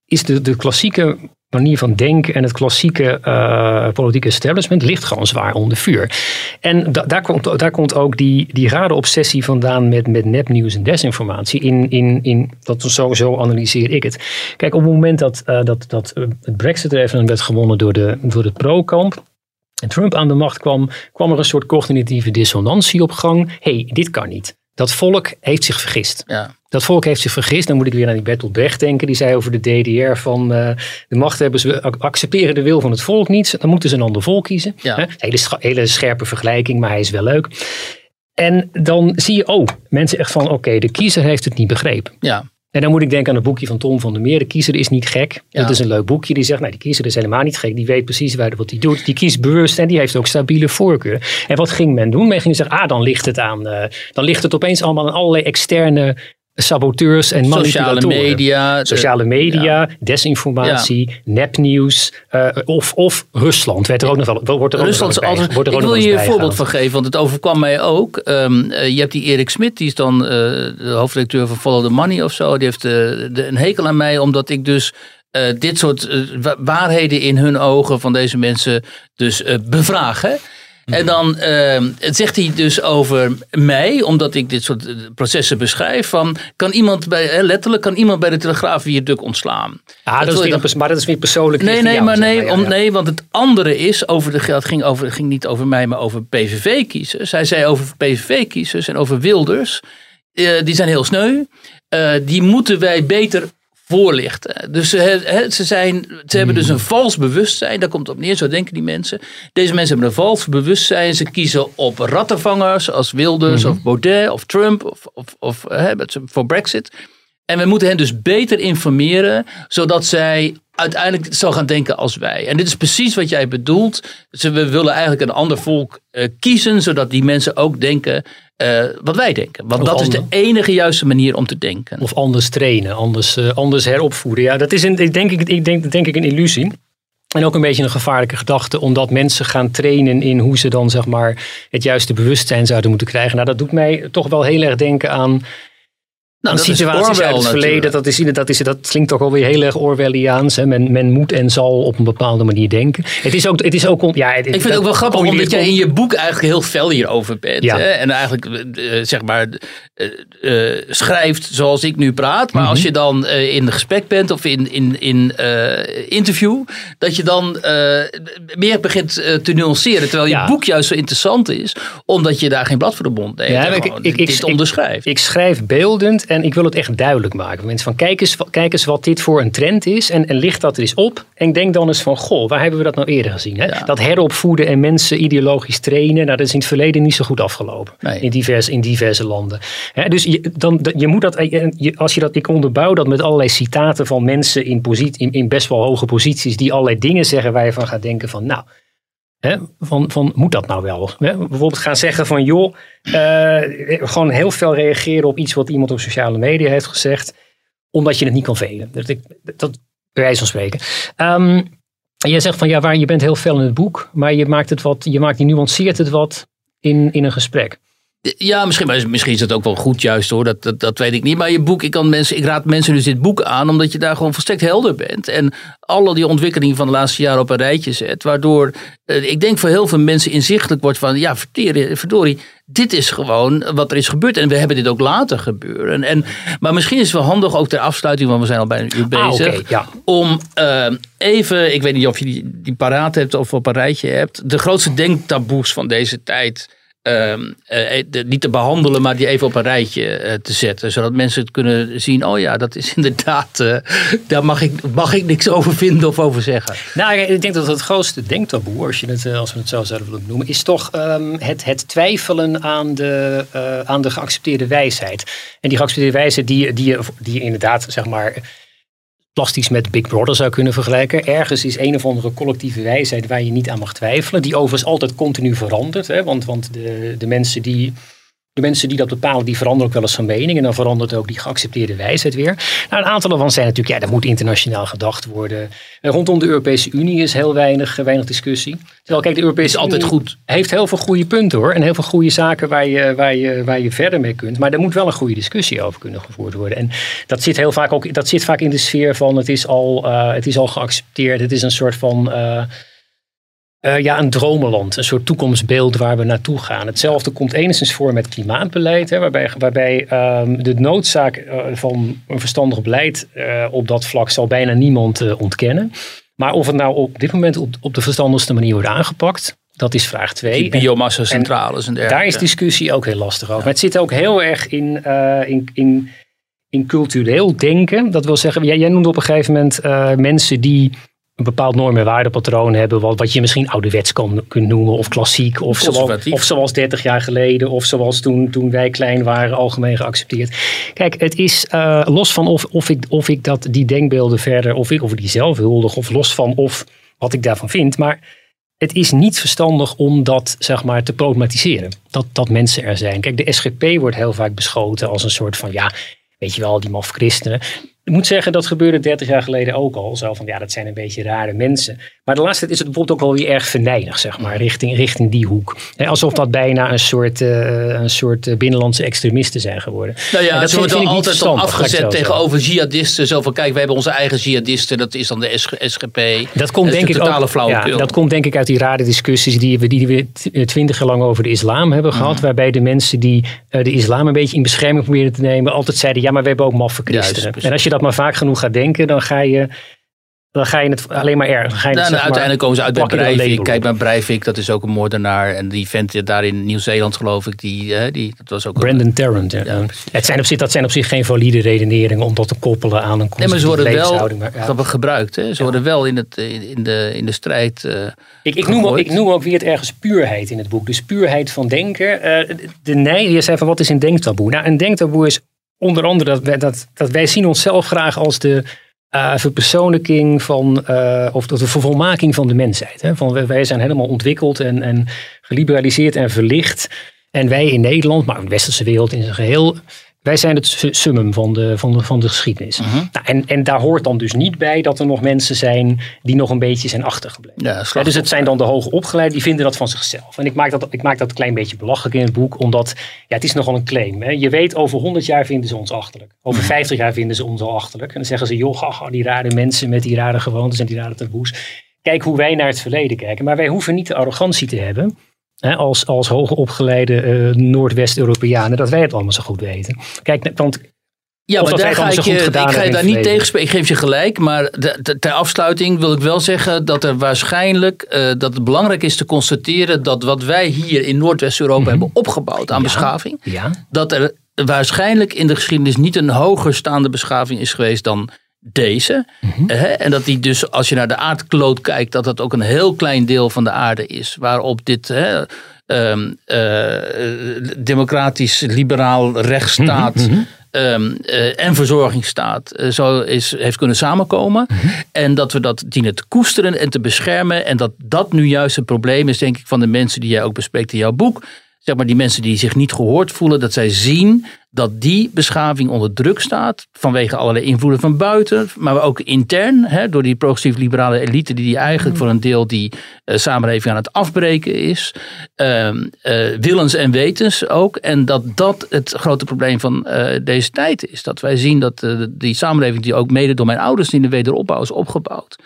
is de, de klassieke manier van denken en het klassieke eh, politieke establishment ligt gewoon zwaar onder vuur. En da- daar, komt, daar komt ook die, die rare obsessie vandaan met, met nepnieuws en desinformatie. In, in, in, dat sowieso analyseer ik het. Kijk, op het moment dat, eh, dat, dat eh, het Brexit-referendum werd gewonnen door de, door de pro-kamp, en Trump aan de macht kwam, kwam er een soort cognitieve dissonantie op gang. Hey, dit kan niet. Dat volk heeft zich vergist. Ja. Dat volk heeft zich vergist. Dan moet ik weer aan die Bertolt Brecht denken. Die zei over de DDR van eh, de machthebbers accepteren de wil van het volk niet. Dan moeten ze een ander volk kiezen. Ja. Hele, hele scherpe vergelijking, maar hij is wel leuk. En dan zie je, oh, mensen echt van, oké, de kiezer heeft het niet begrepen. Ja. En dan moet ik denken aan het boekje van Tom van der Meer. De kiezer is niet gek. Ja. Dat is een leuk boekje. Die zegt, nou, die kiezer is helemaal niet gek. Die weet precies waar- wat hij doet. Die kiest bewust en die heeft ook stabiele voorkeuren. En wat ging men doen? Men ging zeggen, ah, dan ligt het aan. eh, dan ligt het opeens allemaal aan allerlei externe saboteurs en Sociale manipulatoren. media. de- Sociale media, desinformatie, nepnieuws eh, of, of Rusland. Werd er ook nog wel, wordt er ook Rusland is nog altijd. wordt er Ik ook wil je een voorbeeld van geven, want het overkwam mij ook. Ehm, eh, je hebt die Erik Smit, die is dan eh, de hoofdredacteur van Follow the Money of zo. Die heeft de, een hekel aan mij, omdat ik dus dit soort wa- waarheden in hun ogen van deze mensen dus bevraag. Hè? En dan ehm, zegt hij dus over mij, omdat ik dit soort eh, processen beschrijf, van kan iemand bij, letterlijk kan iemand bij de Telegraaf Viaduct ontslaan. Ah, dat is maar dat is weer persoonlijk. Nee, nee, maar nee, ja, om, ja. nee, want het andere is over de het ging over, het ging niet over mij, maar over PVV-kiezers. Hij zei over PVV-kiezers en over Wilders. eh, die zijn heel sneu. Eh, die moeten wij beter voorlichten. Dus ze, he- ze, zijn, ze hebben dus een vals bewustzijn, daar komt het op neer, zo denken die mensen. Deze mensen hebben een vals bewustzijn, ze kiezen op rattenvangers als Wilders of Baudet of Trump of, of, of met- voor Brexit. En we moeten hen dus beter informeren, zodat zij uiteindelijk zo gaan denken als wij. En dit is precies wat jij bedoelt. Dus we willen eigenlijk een ander volk eh, kiezen, zodat die mensen ook denken eh, wat wij denken. Want Of dat is de enige juiste manier om te denken. Of anders trainen, anders, eh, anders heropvoeden. Ja, dat is een, ik denk, ik, ik denk, denk ik een illusie. En ook een beetje een gevaarlijke gedachte, omdat mensen gaan trainen in hoe ze dan zeg maar het juiste bewustzijn zouden moeten krijgen. Nou, dat doet mij toch wel heel erg denken aan Nou, dat is situaties uit het verleden. Dat, is, dat, is, dat klinkt toch alweer heel erg Orwelliaans. Hè? Men, men moet en zal op een bepaalde manier denken. Het is ook, het is ook ja, het- Ik vind het ook wel grappig, omdat jij in je boek eigenlijk heel fel hierover bent. Ja. Hè? En eigenlijk, eh, zeg maar, eh, eh, schrijft zoals ik nu praat. Maar Mhm. als je dan eh, in gesprek bent of in, in, in eh, interview, dat je dan eh, meer begint eh, te nuanceren. Terwijl je boek juist zo interessant is, omdat je daar geen blad voor de mond neemt. Ja, ik- ik- ik- dit ik- schrijf beeldend en ik wil het echt duidelijk maken. Mensen van kijk eens, kijk eens wat dit voor een trend is. En, en licht dat er eens op. En denk dan eens van goh, waar hebben we dat nou eerder gezien? Hè? Ja. Dat heropvoeden en mensen ideologisch trainen. Nou, dat is in het verleden niet zo goed afgelopen. Nee. In, diverse, in diverse landen. Hè, dus je, dan, je moet dat, en je- als je dat, ik onderbouw dat met allerlei citaten van mensen in, posit, in, in best wel hoge posities. Die allerlei dingen zeggen waar je van gaat denken van nou. Van, van, moet dat nou wel? Hè? Bijvoorbeeld gaan zeggen van, joh, eh, gewoon heel veel reageren op iets wat iemand op sociale media heeft gezegd, omdat je het niet kan velen. Dat, ik, dat bij van spreken. En jij zegt van, ja, waar, je bent heel fel in het boek, maar je maakt het wat, je maakt, je nuanceert het wat in, in een gesprek. Ja, misschien, misschien is het ook wel goed juist hoor, dat, dat, dat weet ik niet. Maar je boek, ik, kan mensen, ik raad mensen dus dit boek aan, omdat je daar gewoon volstrekt helder bent. En alle die ontwikkelingen van de laatste jaren op een rijtje zet. Waardoor eh, ik denk voor heel veel mensen inzichtelijk wordt van, ja verdorie, verdorie, dit is gewoon wat er is gebeurd. En we hebben dit ook laten gebeuren. En, maar misschien is het wel handig, ook ter afsluiting, want we zijn al bijna een uur Ah, bezig. ja. Om eh, even, ik weet niet of je die, die paraat hebt of op een rijtje hebt. De grootste denktaboes van deze tijd ehm, eh, de- niet te behandelen, maar die even op een rijtje eh, te zetten. Zodat mensen het kunnen zien. Oh ja, dat is inderdaad. eh, daar mag ik, mag ik niks over vinden of over zeggen. Nou, ik denk dat het grootste denktaboe, als, je het, eh, als we het zo zouden willen noemen, is toch ehm, het, het twijfelen aan de, eh, aan de geaccepteerde wijsheid. En die geaccepteerde wijsheid die, die, die je inderdaad, zeg maar, plastisch met Big Brother zou kunnen vergelijken. Ergens is een of andere collectieve wijsheid waar je niet aan mag twijfelen. Die overigens altijd continu verandert. Hè? Want, want de, de, mensen die, de mensen die dat bepalen, die veranderen ook wel eens van mening. En dan verandert ook die geaccepteerde wijsheid weer. Nou, een aantal daarvan zijn natuurlijk, ja, er moet internationaal gedacht worden. En rondom de Europese Unie is heel weinig, weinig discussie. Terwijl, kijk, de Europese Is altijd Unie goed. heeft heel veel goede punten hoor. En heel veel goede zaken waar je, waar, je, waar je verder mee kunt. Maar er moet wel een goede discussie over kunnen gevoerd worden. En dat zit heel vaak ook dat zit vaak in de sfeer van het is al, eh, het is al geaccepteerd. Het is een soort van. eh, eh, ja, een dromenland, een soort toekomstbeeld waar we naartoe gaan. Hetzelfde komt enigszins voor met klimaatbeleid, hè, waarbij, waarbij ehm, de noodzaak eh, van een verstandig beleid eh, op dat vlak zal bijna niemand ontkennen. Maar of het nou op dit moment op, op de verstandigste manier wordt aangepakt, dat is vraag twee. Die biomassa centrales en dergelijke. Daar is discussie ook heel lastig over. Maar het zit ook heel erg in, in, in, in cultureel denken. Dat wil zeggen, jij, jij noemde op een gegeven moment mensen die een bepaald norm- en waardepatroon hebben. Wat, wat je misschien ouderwets kan, kunt noemen. Of klassiek. Of zoals, of zoals 30 jaar geleden. Of zoals toen, toen wij klein waren algemeen geaccepteerd. Kijk, het is eh, los van of, of, ik, of ik dat, die denkbeelden verder. Of ik, of die zelf huldig. Of los van of wat ik daarvan vind. Maar het is niet verstandig om dat zeg maar, te problematiseren. Dat, dat mensen er zijn. Kijk, de SGP wordt heel vaak beschoten als een soort van, ja, weet je wel, die maf christenen. Ik moet zeggen, dat gebeurde 30 jaar geleden ook al. Zo van, ja, dat zijn een beetje rare mensen. Maar de laatste tijd is het bijvoorbeeld ook wel weer erg venijnig, zeg maar, richting, richting die hoek. Alsof dat bijna een soort, eh, een soort eh, binnenlandse extremisten zijn geworden. Nou ja, En dat ze wordt dan altijd ik afgezet tegenover jihadisten. Zo van, kijk, we hebben onze eigen jihadisten. Dat is dan de SG SGP. Dat komt, denk de ik totale ook, ja, dat komt denk ik uit die rare discussies die we, die we t- twintig jaar lang over de islam hebben gehad. Waarbij de mensen die eh, de islam een beetje in bescherming proberen te nemen, altijd zeiden: ja, maar we hebben ook maffe christenen. en als je dat maar vaak genoeg gaat denken, dan ga je. dan ga je het alleen maar erg. Het, Nou, maar, uiteindelijk komen ze uit bij een Breivik. Kijk maar, Breivik, dat is ook een moordenaar. En die vent daar in Nieuw-Zeeland, geloof ik, die, hè, die, dat was ook... een- Brandon Tarrant. Ja. het zijn op zich, dat zijn op zich geen valide redeneringen om dat te koppelen aan een Nee, maar ze worden wel. Maar, ja. grappig gebruikt. Hè? Ze worden wel in, het, in, de, in de strijd eh, Ik, ik, noem ook, ik noem ook weer het ergens puurheid in het boek. Dus puurheid van denken. Eh, de nee, je zei van wat is een denktaboe? Nou, een denktaboe is onder andere dat wij, dat, wij zien onszelf graag als de eh, verpersoonlijking van, eh, of de vervolmaking van de mensheid. Hè? Van, wij- zijn helemaal ontwikkeld en, en geliberaliseerd en verlicht. En wij in Nederland, maar de westerse wereld in zijn geheel, wij zijn het su- summum van de, van de, van de geschiedenis. Mhm. nou, en, en daar hoort dan dus niet bij dat er nog mensen zijn die nog een beetje zijn achtergebleven. Ja, Ja, dus het zijn dan de hoge opgeleiden, die vinden dat van zichzelf. En ik maak dat, ik maak dat een klein beetje belachelijk in het boek, omdat ja, het is nogal een claim. Hè. Je weet, over 100 jaar vinden ze ons achterlijk. Over 50 jaar vinden ze ons al achterlijk. En dan zeggen ze, joh, haha, die rare mensen met die rare gewoontes en die rare taboes. Kijk hoe wij naar het verleden kijken. Maar wij hoeven niet de arrogantie te hebben, hè, als, als hoogopgeleide eh Noordwest-Europeanen, dat wij het allemaal zo goed weten. Kijk, want Ja, maar daar ga ik, je, ik ga je daar niet tegenspreken. Ik geef je gelijk. Maar de- de- ter afsluiting wil ik wel zeggen dat er waarschijnlijk eh, dat het belangrijk is te constateren dat wat wij hier in Noordwest-Europa hebben opgebouwd aan beschaving, ja, dat er waarschijnlijk in de geschiedenis niet een hoger staande beschaving is geweest dan deze. Hè? En dat die dus, als je naar de aardkloot kijkt, dat dat ook een heel klein deel van de aarde is. Waarop dit hè, ehm, eh, democratisch, liberaal rechtsstaat. ehm, eh, en verzorgingsstaat eh, zo is, heeft kunnen samenkomen. En dat we dat dienen te koesteren en te beschermen. En dat dat nu juist het probleem is, denk ik, van de mensen die jij ook bespreekt in jouw boek zeg maar, die mensen die zich niet gehoord voelen, dat zij zien dat die beschaving onder druk staat. Vanwege allerlei invloeden van buiten, maar ook intern. Hè, door die progressief-liberale elite, die, die eigenlijk voor een deel die eh, samenleving aan het afbreken is. Eh, willens en wetens ook. En dat dat het grote probleem van eh, deze tijd is. Dat wij zien dat die samenleving, die ook mede door mijn ouders in de wederopbouw is opgebouwd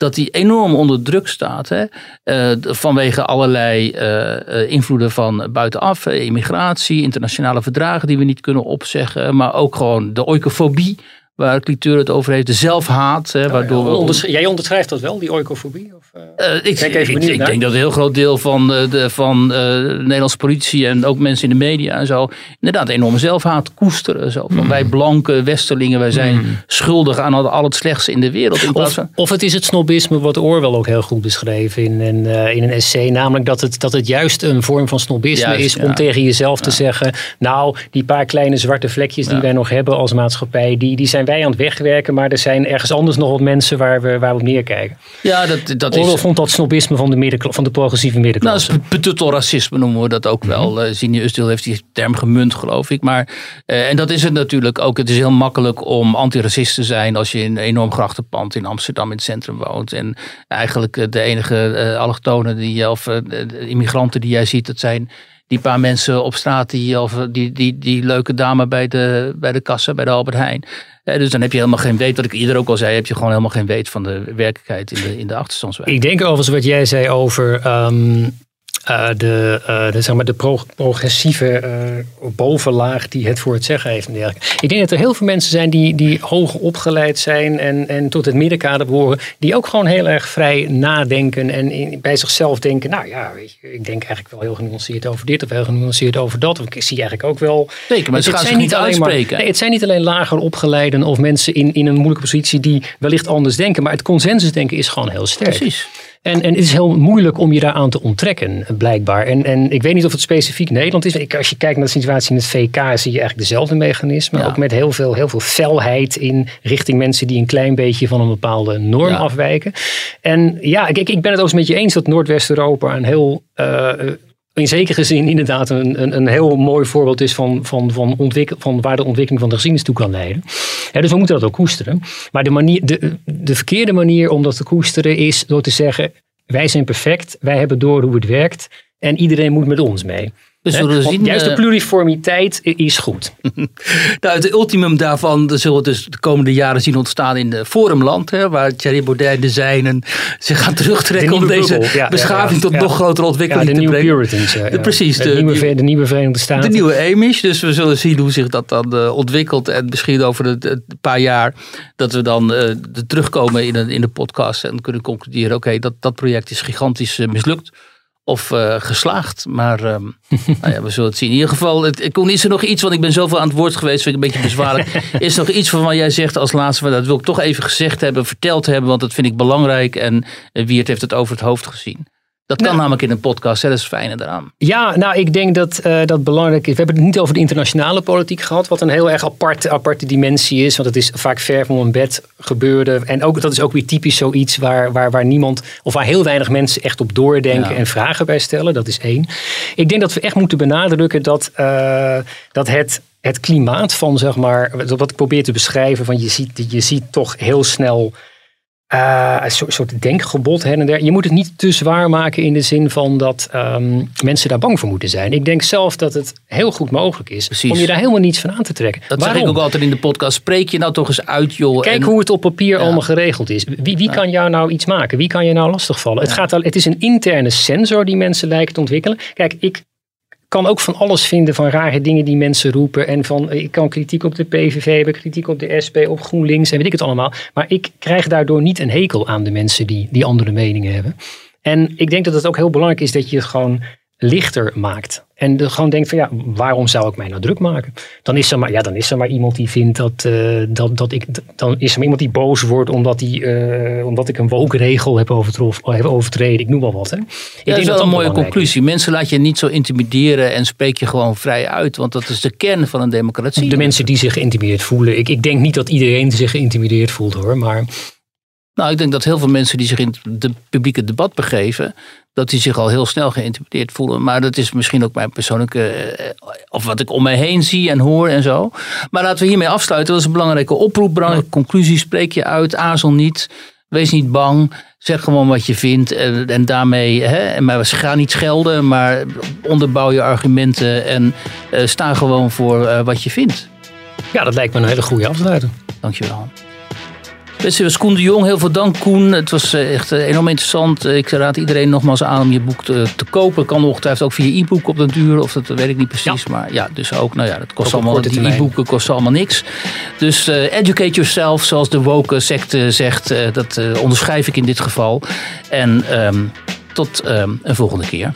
dat die enorm onder druk staat. Hè? eh, vanwege allerlei eh, eh, invloeden van buitenaf. immigratie, internationale verdragen die we niet kunnen opzeggen. Maar ook gewoon de oikofobie. Waar Cliteur het over heeft. De zelfhaat. Hè, waardoor we Ondersch- jij onderschrijft dat wel, die oikofobie? Of, eh? eh, ik, Ben ik even ik, benieuwd ik naar. denk dat een heel groot deel van, eh, de, van eh, de Nederlandse politie en ook mensen in de media en zo, inderdaad enorme zelfhaat koesteren. Zo. Van Hmm. wij blanke westerlingen, wij zijn schuldig aan al, het slechtste in de wereld. In Of, van, of het is het snobisme wat Orwell ook heel goed beschreef in, een, eh, in een essay. Namelijk dat het, dat het juist een vorm van snobisme Juist, is om ja. tegen jezelf te zeggen. Nou, die paar kleine zwarte vlekjes die Ja. wij nog hebben als maatschappij. Die, die zijn aan het wegwerken. Maar er zijn ergens anders nog wat mensen waar we, waar we op neerkijken. ja, dat, dat Orwell is. vond dat snobisme van de, middenkla- van de progressieve Nou, middenklasse. is betuttel racisme noemen we dat ook wel. Zini Ustil heeft die term gemunt, geloof ik. Maar, eh, en dat is het natuurlijk ook. Het is heel makkelijk om antiracist te zijn als je in een enorm grachtenpand in Amsterdam in het centrum woont. En eigenlijk eh, de enige allochtonen die, of eh, de immigranten die jij ziet, dat zijn die paar mensen op straat, die, of die, die, die leuke dame bij de, bij de kassa, bij de Albert Heijn. Dus dan heb je helemaal geen weet, wat ik eerder ook al zei, heb je gewoon helemaal geen weet van de werkelijkheid in de, in de achterstandswijk. Ik denk overigens wat jij zei over ehm, eh, de, eh, de, zeg maar de pro- progressieve eh, bovenlaag die het voor het zeggen heeft. Ik denk dat er heel veel mensen zijn die, die hoog opgeleid zijn en, en tot het middenkader behoren. Die ook gewoon heel erg vrij nadenken en in- bij zichzelf denken. Nou ja, weet je, ik denk eigenlijk wel heel genuanceerd over dit of heel genuanceerd over dat. Of ik zie eigenlijk ook wel Zeker, maar ze het zijn niet alleen maar- nee, het zijn niet alleen lager opgeleiden of mensen in, in een moeilijke positie die wellicht anders denken. Maar het consensusdenken is gewoon heel sterk. Precies. En, en het is heel moeilijk om je daaraan te onttrekken, blijkbaar. En, en ik weet niet of het specifiek Nederland is. Ik, als je kijkt naar de situatie in het VK, zie je eigenlijk dezelfde mechanismen. Ja. Ook met heel veel, heel veel felheid in richting mensen die een klein beetje van een bepaalde norm Ja. afwijken. En ja, ik, ik ik ben het ook eens met je eens dat Noordwest-Europa een heel. eh, in zekere zin inderdaad een, een, een heel mooi voorbeeld is van, van, van, ontwikkel, van waar de ontwikkeling van de geschiedenis toe kan leiden. Dus we moeten dat ook koesteren. Maar de, manier, de, de verkeerde manier om dat te koesteren is door te zeggen: wij zijn perfect, wij hebben door hoe het werkt. En iedereen moet met ons mee. We zullen? Want zien. Juist de eh, pluriformiteit is goed. Nou, het ultimum daarvan zullen we dus de komende jaren zien ontstaan in de Forumland. Hè, waar Thierry Baudet en de zijnen zich gaan terugtrekken De om deze ja, beschaving ja, ja. tot nog grotere ontwikkeling de te brengen. Puritans. ja, De- precies, De, de- nieuwe, de nieuwe Verenigde De Staten. nieuwe Amish, dus we zullen zien hoe zich dat dan eh, ontwikkelt. En misschien over het paar jaar dat we dan eh, de- terugkomen in, een, in de podcast en kunnen concluderen: oké, dat, dat project is gigantisch eh, mislukt. Of eh, geslaagd. Maar ehm, nou ja, we zullen het zien. In ieder geval, het, Koen, is er nog iets, want ik ben zoveel aan het woord geweest, vind ik een beetje bezwaarlijk. is er nog iets van wat jij zegt als laatste, maar dat wil ik toch even gezegd hebben, verteld hebben, want dat vind ik belangrijk. En eh, Wiert heeft het over het hoofd gezien. Dat kan Nou. namelijk in een podcast, hè, dat is het fijne eraan. Ja, nou, ik denk dat eh, dat belangrijk is. We hebben het niet over de internationale politiek gehad, wat een heel erg aparte, aparte dimensie is. Want het is vaak ver van een bed gebeurde. En ook, dat is ook weer typisch zoiets waar, waar, waar niemand, of waar heel weinig mensen echt op doordenken Ja. en vragen bij stellen. Dat is één. Ik denk dat we echt moeten benadrukken dat, eh, dat het, het klimaat van, zeg maar, wat ik probeer te beschrijven, van je ziet, je ziet toch heel snel. Eh, een soort, soort denkgebod her en der. Je moet het niet te zwaar maken in de zin van dat ehm, mensen daar bang voor moeten zijn. Ik denk zelf dat het heel goed mogelijk is Precies. om je daar helemaal niets van aan te trekken. Dat Waarom? zeg ik ook altijd in de podcast. Spreek je nou toch eens uit, joh. Kijk En- hoe het op papier Ja. allemaal geregeld is. Wie, wie kan jou nou iets maken? Wie kan je nou lastigvallen? Het, gaat al, het is een interne sensor die mensen lijken te ontwikkelen. Kijk, ik kan ook van alles vinden van rare dingen die mensen roepen. En van, ik kan kritiek op de PVV hebben, kritiek op de SP, op GroenLinks en weet ik het allemaal. Maar ik krijg daardoor niet een hekel aan de mensen die, die andere meningen hebben. En ik denk dat het ook heel belangrijk is dat je gewoon lichter maakt. En de, gewoon denkt van ja, waarom zou ik mij nou druk maken? Dan is er maar, ja, dan is er maar iemand die vindt dat, eh, dat, dat ik. Dan is er maar iemand die boos wordt omdat, die, eh, omdat ik een wookregel heb, heb overtreden. Ik noem wel wat. Hè. Ik Ja, dat is wel dat een mooie is. conclusie. Mensen laat je niet zo intimideren en spreek je gewoon vrij uit. Want dat is de kern van een democratie. De mensen die zich geïntimideerd voelen. Ik, ik denk niet dat iedereen zich geïntimideerd voelt hoor. Maar Nou, ik denk dat heel veel mensen die zich in het de publieke debat begeven, dat die zich al heel snel geïntimideerd voelen. Maar dat is misschien ook mijn persoonlijke, eh, of wat ik om mij heen zie en hoor en zo. Maar laten we hiermee afsluiten. Dat is een belangrijke oproep, belangrijke conclusie. Spreek je uit, aarzel niet, wees niet bang. Zeg gewoon wat je vindt en, en daarmee, hè, maar ga niet schelden, maar onderbouw je argumenten en eh, sta gewoon voor eh, wat je vindt. ja, dat lijkt me een hele goede afsluiting. Dankjewel. Was Koen de Jong. Heel veel dank Koen. Het was eh, echt eh, enorm interessant. Ik raad iedereen nogmaals aan om je boek te, te kopen. Kan ongetwijfeld ook via e-book op den duur. Of dat weet ik niet precies. Maar ja, dus ook. Nou ja, dat kost Ook allemaal. Die e-boeken kosten allemaal niks. Dus eh, educate yourself, zoals de woke secte zegt. dat onderschrijf ik in dit geval. En ehm, tot ehm, een volgende keer.